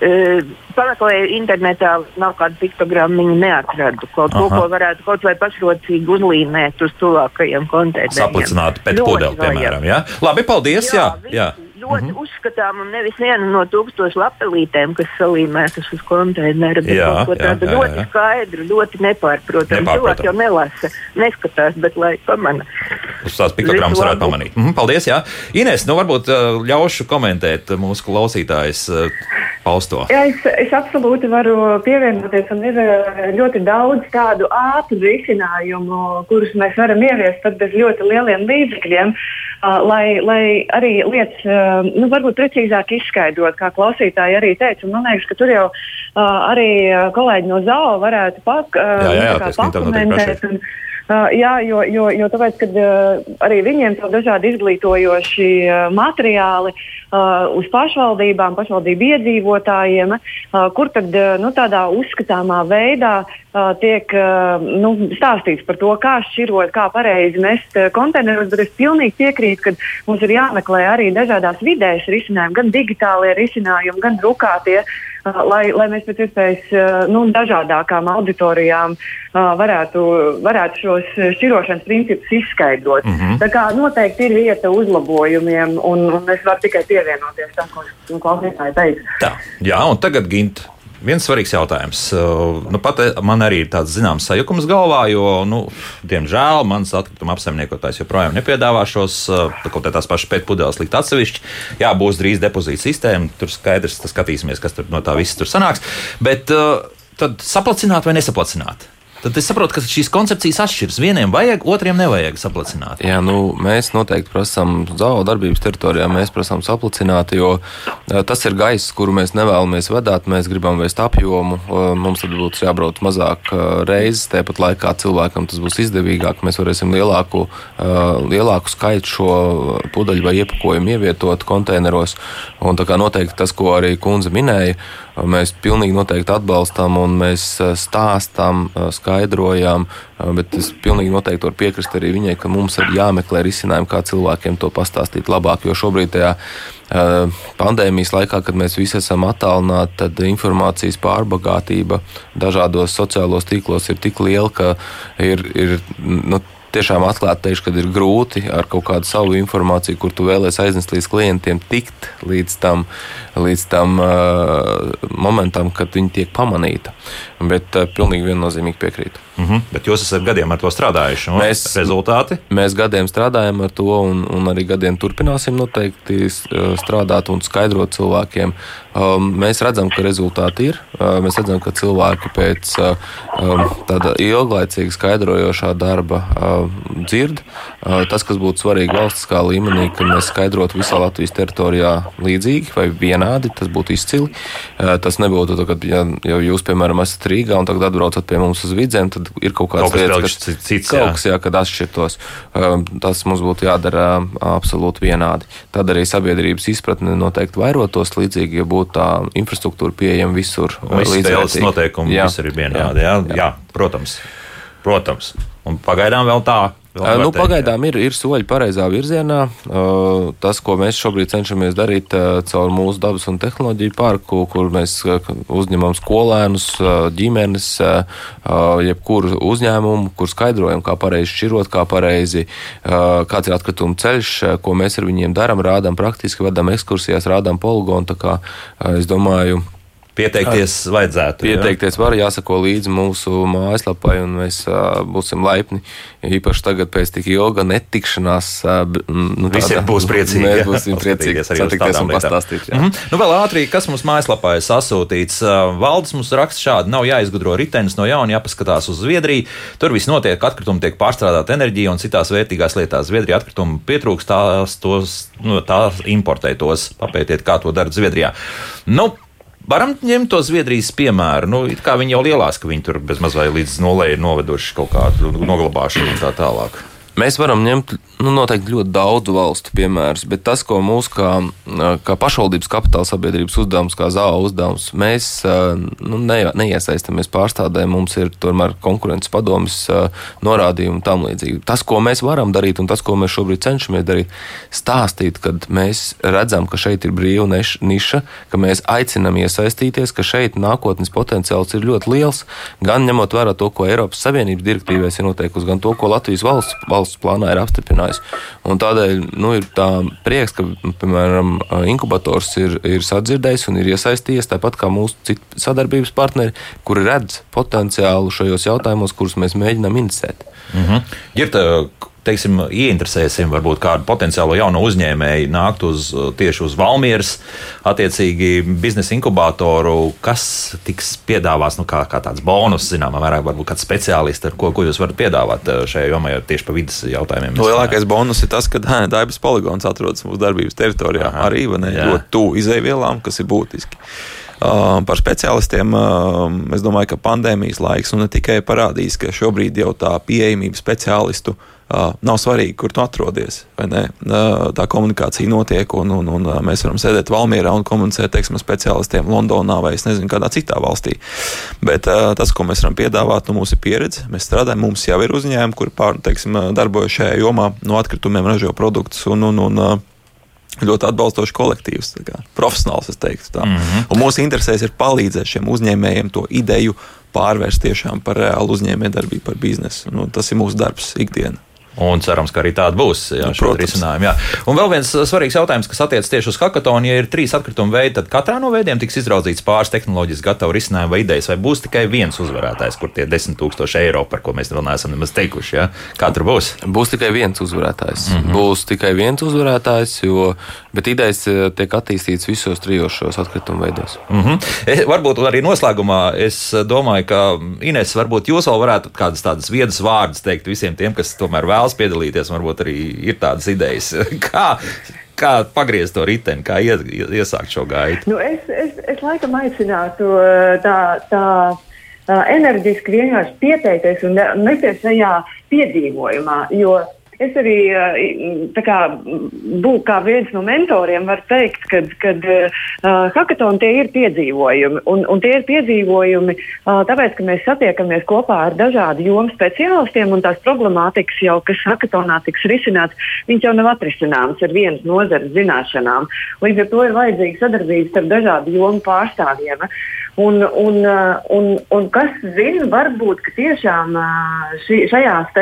E, Pameklēju internetā, nav kāda piktogramma, neatradu kaut ko, Aha. ko varētu kaut vai pašrocīgi uzlīmēt uz tuvākajiem konteineriem. saplicināt pēc vajag. piemēram. Jā? Labi, paldies! Jā, visi jā. Ļoti mm -hmm. uzskatām, un nevis viena no tūkstošu lapelītēm, kas salīmētas uz konteineru, Jā, jā, tādu jā, ļoti jā. skaidru, ļoti. Nepārprotamu. Cilvēki jau nelasa, neskatās, bet lai pamana. Uz tās piktogrammas varētu pamanīt. Mhm, paldies, jā. Ines, nu varbūt ļaušu komentēt mūsu klausītājs. pausto. Jā, es, es absolūti varu pievienoties, un ir ļoti daudz tādu ātru risinājumu, kurus mēs varam ieviest pat bez ļoti lieliem līdzekļiem, uh, lai, lai arī lietas uh, nu, varbūt precīzāk izskaidrot, kā klausītāji arī teica. Man liekas, ka tur jau uh, arī kolēģi no ZAO varētu pak, jā, jā, jā, pakomentēt. Uh, jā, jo, jo, jo tāpēc, kad, uh, arī viņiem ir dažādi izglītojoši uh, materiāli uh, uz pašvaldībām, pašvaldību iedzīvotājiem, uh, kur tad uh, nu, tādā uzskatāmā veidā uh, tiek uh, nu, stāstīts par to, kā šķirot, kā pareizi mest uh, konteinerus. Bet es pilnīgi piekrītu, ka mums ir jāmeklē arī dažādās vidējas risinājumi, gan digitālie risinājumi, gan drukātie. Uh, lai, lai mēs pēc iespējas uh, nu, dažādākām auditorijām uh, varētu, varētu šos šķirošanas principus izskaidrot. Mm -hmm. Tā kā noteikti ir vieta uzlabojumiem, un, un es varu tikai pievienoties tam, ko klausītāji teica. Tā, jā, un tagad Gint. Viens svarīgs jautājums. Uh, Nu, pat man arī ir tāds zināms sajukums galvā, jo, nu, diemžēl, mans atkrituma apsaimniekotājs joprojām nepiedāvā šos uh, kaut kā tās pašas pēdpudeles likt atsevišķi. Jā, būs drīz depozīta sistēma, tur skaidrs, skatīsimies, kas tur no tā viss tur sanāks. Bet uh, tad saplacināt vai nesaplacināt? Tad es saprotu, ka šīs koncepcijas atšķiras. Vieniem vajag, otriem nevajag saplacināt. Jā, nu, mēs noteikti prasām zāle darbības teritorijā, mēs prasām saplacināt, jo tas ir gaiss, kuru mēs nevēlamies vedāt. Mēs gribam vēst apjomu, mums tad būtu jābrauc mazāk reizes, tāpat laikā cilvēkam tas būs izdevīgāk. Mēs varēsim lielāku, lielāku skaitu šo pudeļu vai iepakojumu ievietot konteineros. Un tā kā noteikti tas, ko arī kundze minēja, mēs pilnīgi noteikti atbalstam un mēs stāstam, skaidrojam, bet es pilnīgi noteikti varu piekrist arī viņai, ka mums ir jāmeklē risinājumi, kā cilvēkiem to pastāstīt labāk, jo šobrīd tajā pandēmijas laikā, kad mēs visi esam attālināti, tad informācijas pārbagātība dažādos sociālos tīklos ir tik liela, ka ir, ir nu, tiešām atklāti teikšu, ka ir grūti ar kaut kādu savu informāciju, kur tu vēlēsies aiznest līdz klientiem, tikt līdz tam, līdz tam uh, momentam, kad viņi tiek pamanīti. Bet uh, pilnīgi viennozīmīgi piekrītu. Mm -hmm. Bet jūs esat gadiem ar to strādājuši. Mēs, rezultāti? Mēs gadiem strādājam ar to, un, un arī gadiem turpināsim noteikti strādāt un skaidrot cilvēkiem. Um, mēs redzam, ka rezultāti ir. Uh, mēs redzam, ka cilvēki pēc uh, um, tāda ilglaicīga skaidrojošā darba uh, dzird. Tas, kas būtu svarīgi valstiskā līmenī, ka mēs skaidrotu visā Latvijas teritorijā līdzīgi vai vienādi, tas būtu izcili. Tas nebūtu, tā, kad ja, ja jūs, piemēram, esat Rīgā un tagad atbraucat pie mums uz vidzēm, tad ir kaut kas lietas, kas cits, kaut kas, jā, kad atšķirtos. Tas mums būtu jādara absolūti vienādi. Tad arī sabiedrības izpratne noteikti vairotos līdzīgi, ja būtu tā infrastruktūra pieejama visur. Visi līdzvērtīgi. noteikumi Jā, visur ir vienādi. Jā, jā. jā protams. Protams. Un pagaidām vēl tā. Vēl var Nu, teikt, jā. pagaidām ir, ir soļi pareizā virzienā. Uh, Tas, ko mēs šobrīd cenšamies darīt uh, caur mūsu dabas un tehnoloģiju parku, kur mēs uzņemam skolēnus, ģimenes, jebkuru uzņēmumu, kur skaidrojam, kā pareizi šķirot, kā pareizi, kāds ir atkrituma ceļš, ko mēs ar viņiem darām, rādām praktiski, vedam ekskursijās, rādām poligonu. Tā kā es domāju, Pieteikties vajadzētu. jā. Pieteikties var, jāsako līdzi mūsu mājaslapai, un mēs uh, būsim laipni. Īpaši tagad, pēc tik ilga netikšanās, uh, nu, Visiem būs priecīgi. Mēs jā, būsim priecīgi arī uz satikties un pastāstīt. jā. Mhm. Nu, vēl ātrāk, kas mums mājaslapā ir sasūtīts. Uh, Valdes mums raksta šādi: nav jāizgudro ritenis no jauna, jāpaskatās uz Zviedriju. Tur viss notiek, atkritumi tiek pārstrādāti enerģija un citās vērtīgās lietās. Zviedrija atkritumu pietrūkst, tās tos, nu, tās importē tos. Papētiet, kā to dara Zviedrijā. Nu, Varam ņemt to Zviedrijas piemēru. Nu, kā viņi jau lielās, ka viņi tur bezmaz vai līdz nulē ir noveduši kaut kādu noglabāšanu un tā tālāk. Mēs varam ņemt nu, noteikti ļoti daudzu valstu piemērus, bet tas, ko mūsu kā, kā pašvaldības kapitāla sabiedrības uzdevums, kā zāle uzdevums, mēs nu, ne, neiesaistamies pārstādē, mums ir tomēr konkurences padomas norādījumi un tam līdzīgi. Tas, ko mēs varam darīt un tas, ko mēs šobrīd cenšamies darīt, stāstīt, kad mēs redzam, ka šeit ir brīva niša, ka mēs aicinam iesaistīties, ka šeit nākotnes potenciāls ir ļoti liels, gan ņemot vērā to, ko Eiropas Savienības direktīvēs ir noteikusi, gan to, ko Latvijas valsts, valsts plānā ir apstiprinājusi. Un tādēļ nu, ir tā prieks, ka, piemēram, inkubators ir, ir sadzirdējis un ir iesaistījies tāpat kā mūsu citu sadarbības partneri, kuri redz potenciālu šajos jautājumos, kurus mēs mēģinām inicēt. Mhm. Ir tā, teiksim, ieinteresēsim varbūt kādu potenciālo jaunu uzņēmēju nākt uz tieši uz Valmieras, attiecīgi biznesa inkubatoru, kas tiks piedāvāts nu, kā, kā tāds bonus, zināmā mērā, varbūt kāds speciālists, ko, ko jūs varat piedāvāt šajā jomā, tieši pa vidas jautājumiem. Lielākais bonus ir tas, ka Daibas poligons atrodas mūsu darbības teritorijā Aha, arī ļoti tuvu izēvielām, kas ir būtiski. Uh, par speciālistiem uh, es domāju, ka pandēmijas laiks nu, ne tikai parādīs, ka šobrīd jau tā pieejamība speciālistu uh, nav svarīgi, kur tu atrodies. Tā komunikācija notiek, un, un, un mēs varam sēdēt Valmjerā un komunicēt teiksim, ar speciālistiem Londonā vai nezinu, kādā citā valstī. Bet tas, ko mēs varam piedāvāt, nu, ir pieredze. Mēs strādājam, mums jau ir uzņēmumi, kuri pār, teiksim, darbojas šajā jomā, no atkritumiem ražo produktus. Un, un, un, ļoti atbalstošs kolektīvs, kā, profesionāls. Mm -hmm. Un mūsu interesēs ir palīdzēt šiem uzņēmējiem to ideju pārvērst tiešām par reālu uzņēmējdarbību, par biznesu. Nu, tas ir mūsu darbs ikdienā. Un cerams, ka arī tāda būs. Jā, nu, risinājumi, jā. Un vēl viens uh, svarīgs jautājums, kas attiecas tieši uz hackathonu. Ja ir trīs atkrituma veidi, tad katrā no veidiem tiks izraudzīts pāris tehnoloģiski gatavu risinājumu vai idejas, vai būs tikai viens uzvarētājs, kur tie 10 000 eiro, par ko mēs vēl neesam nemaz teikuši. Ja? Kā tur būs? Būs tikai viens uzvarētājs. Mm -hmm. Būs tikai viens uzvarētājs, jo, bet idejas uh, tiek attīstītas visos trijos šos atkrituma veidos. Mm -hmm. es, varbūt arī noslēgumā es domāju, ka Ines, varbūt jūs vēl varētu kādas tādas viedas vārdas teikt visiem tiem, kas tomēr vēl vēlas piedalīties, varbūt arī ir tādas idejas. Kā, kā pagriezt to riteni, kā ies, iesākt šo gaitu? Nu, es, es, es laikam aicinātu tā. tā enerģiski vienkārši pieteikties un nesties šajā piedzīvojumā. Jo Es arī eh, kā, būtu kā viens no mentoriem, varu teikt, ka uh, hackathoni tie ir piedzīvojumi. Un, un tie ir piedzīvojumi uh, tāpēc, ka mēs satiekamies kopā ar dažādu jomu speciālistiem un tās problemātikas, jau, kas hackathonā tiks risināts, viņas jau nav atrisināmas ar vienas nozares zināšanām. Līdz ar to ir vajadzīga sadarbība starp dažādu jomu pārstāvjiem. Un, un, un, un kas zina, varbūt tiešām šajās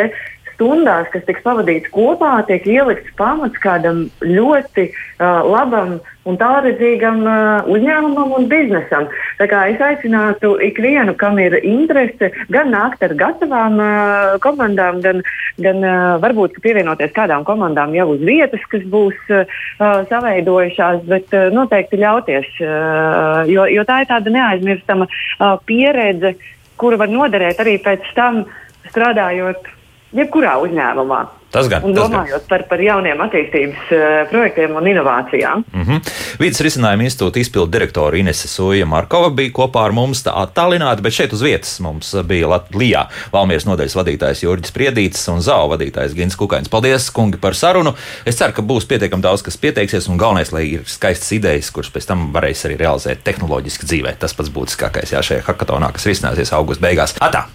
stundās, kas tiks pavadītas kopā, tiek ielikts pamats kādam ļoti uh, labam un tālredzīgam uh, uzņēmumam un biznesam. Tā kā es aicinātu ikvienu, kam ir interese, gan nākt ar gatavām uh, komandām, gan, gan uh, varbūt pievienoties kādām komandām jau uz vietas, kas būs uh, savaidojušās, bet uh, noteikti ļauties, uh, jo, jo tā ir tāda neaizmirstama uh, pieredze, kura var noderēt arī pēc tam strādājot jebkurā uzņēmumā. Tas gan. Un domājot gan. par, par jauniem attīstības uh, projektiem un inovācijām. Mm -hmm. Vides risinājuma institūta izpildu direktora Inese Soja Markova bija kopā ar mums attālināti, bet šeit uz vietas mums bija Latvijā Valmieras nodaļas vadītājs Jurģis Priedītis un ZAO vadītājs Gins Kukains. Paldies, kungi, par sarunu. Es ceru, ka būs pietiekami daudz, kas pieteiksies, un galvenais, lai ir skaistas idejas, kuras pēc tam varēs arī realizēt tehnoloģiski dzīvē. Tas pats būtiskākais jā, šajā hackathonā, kas risināsies augusta beigās. Atā!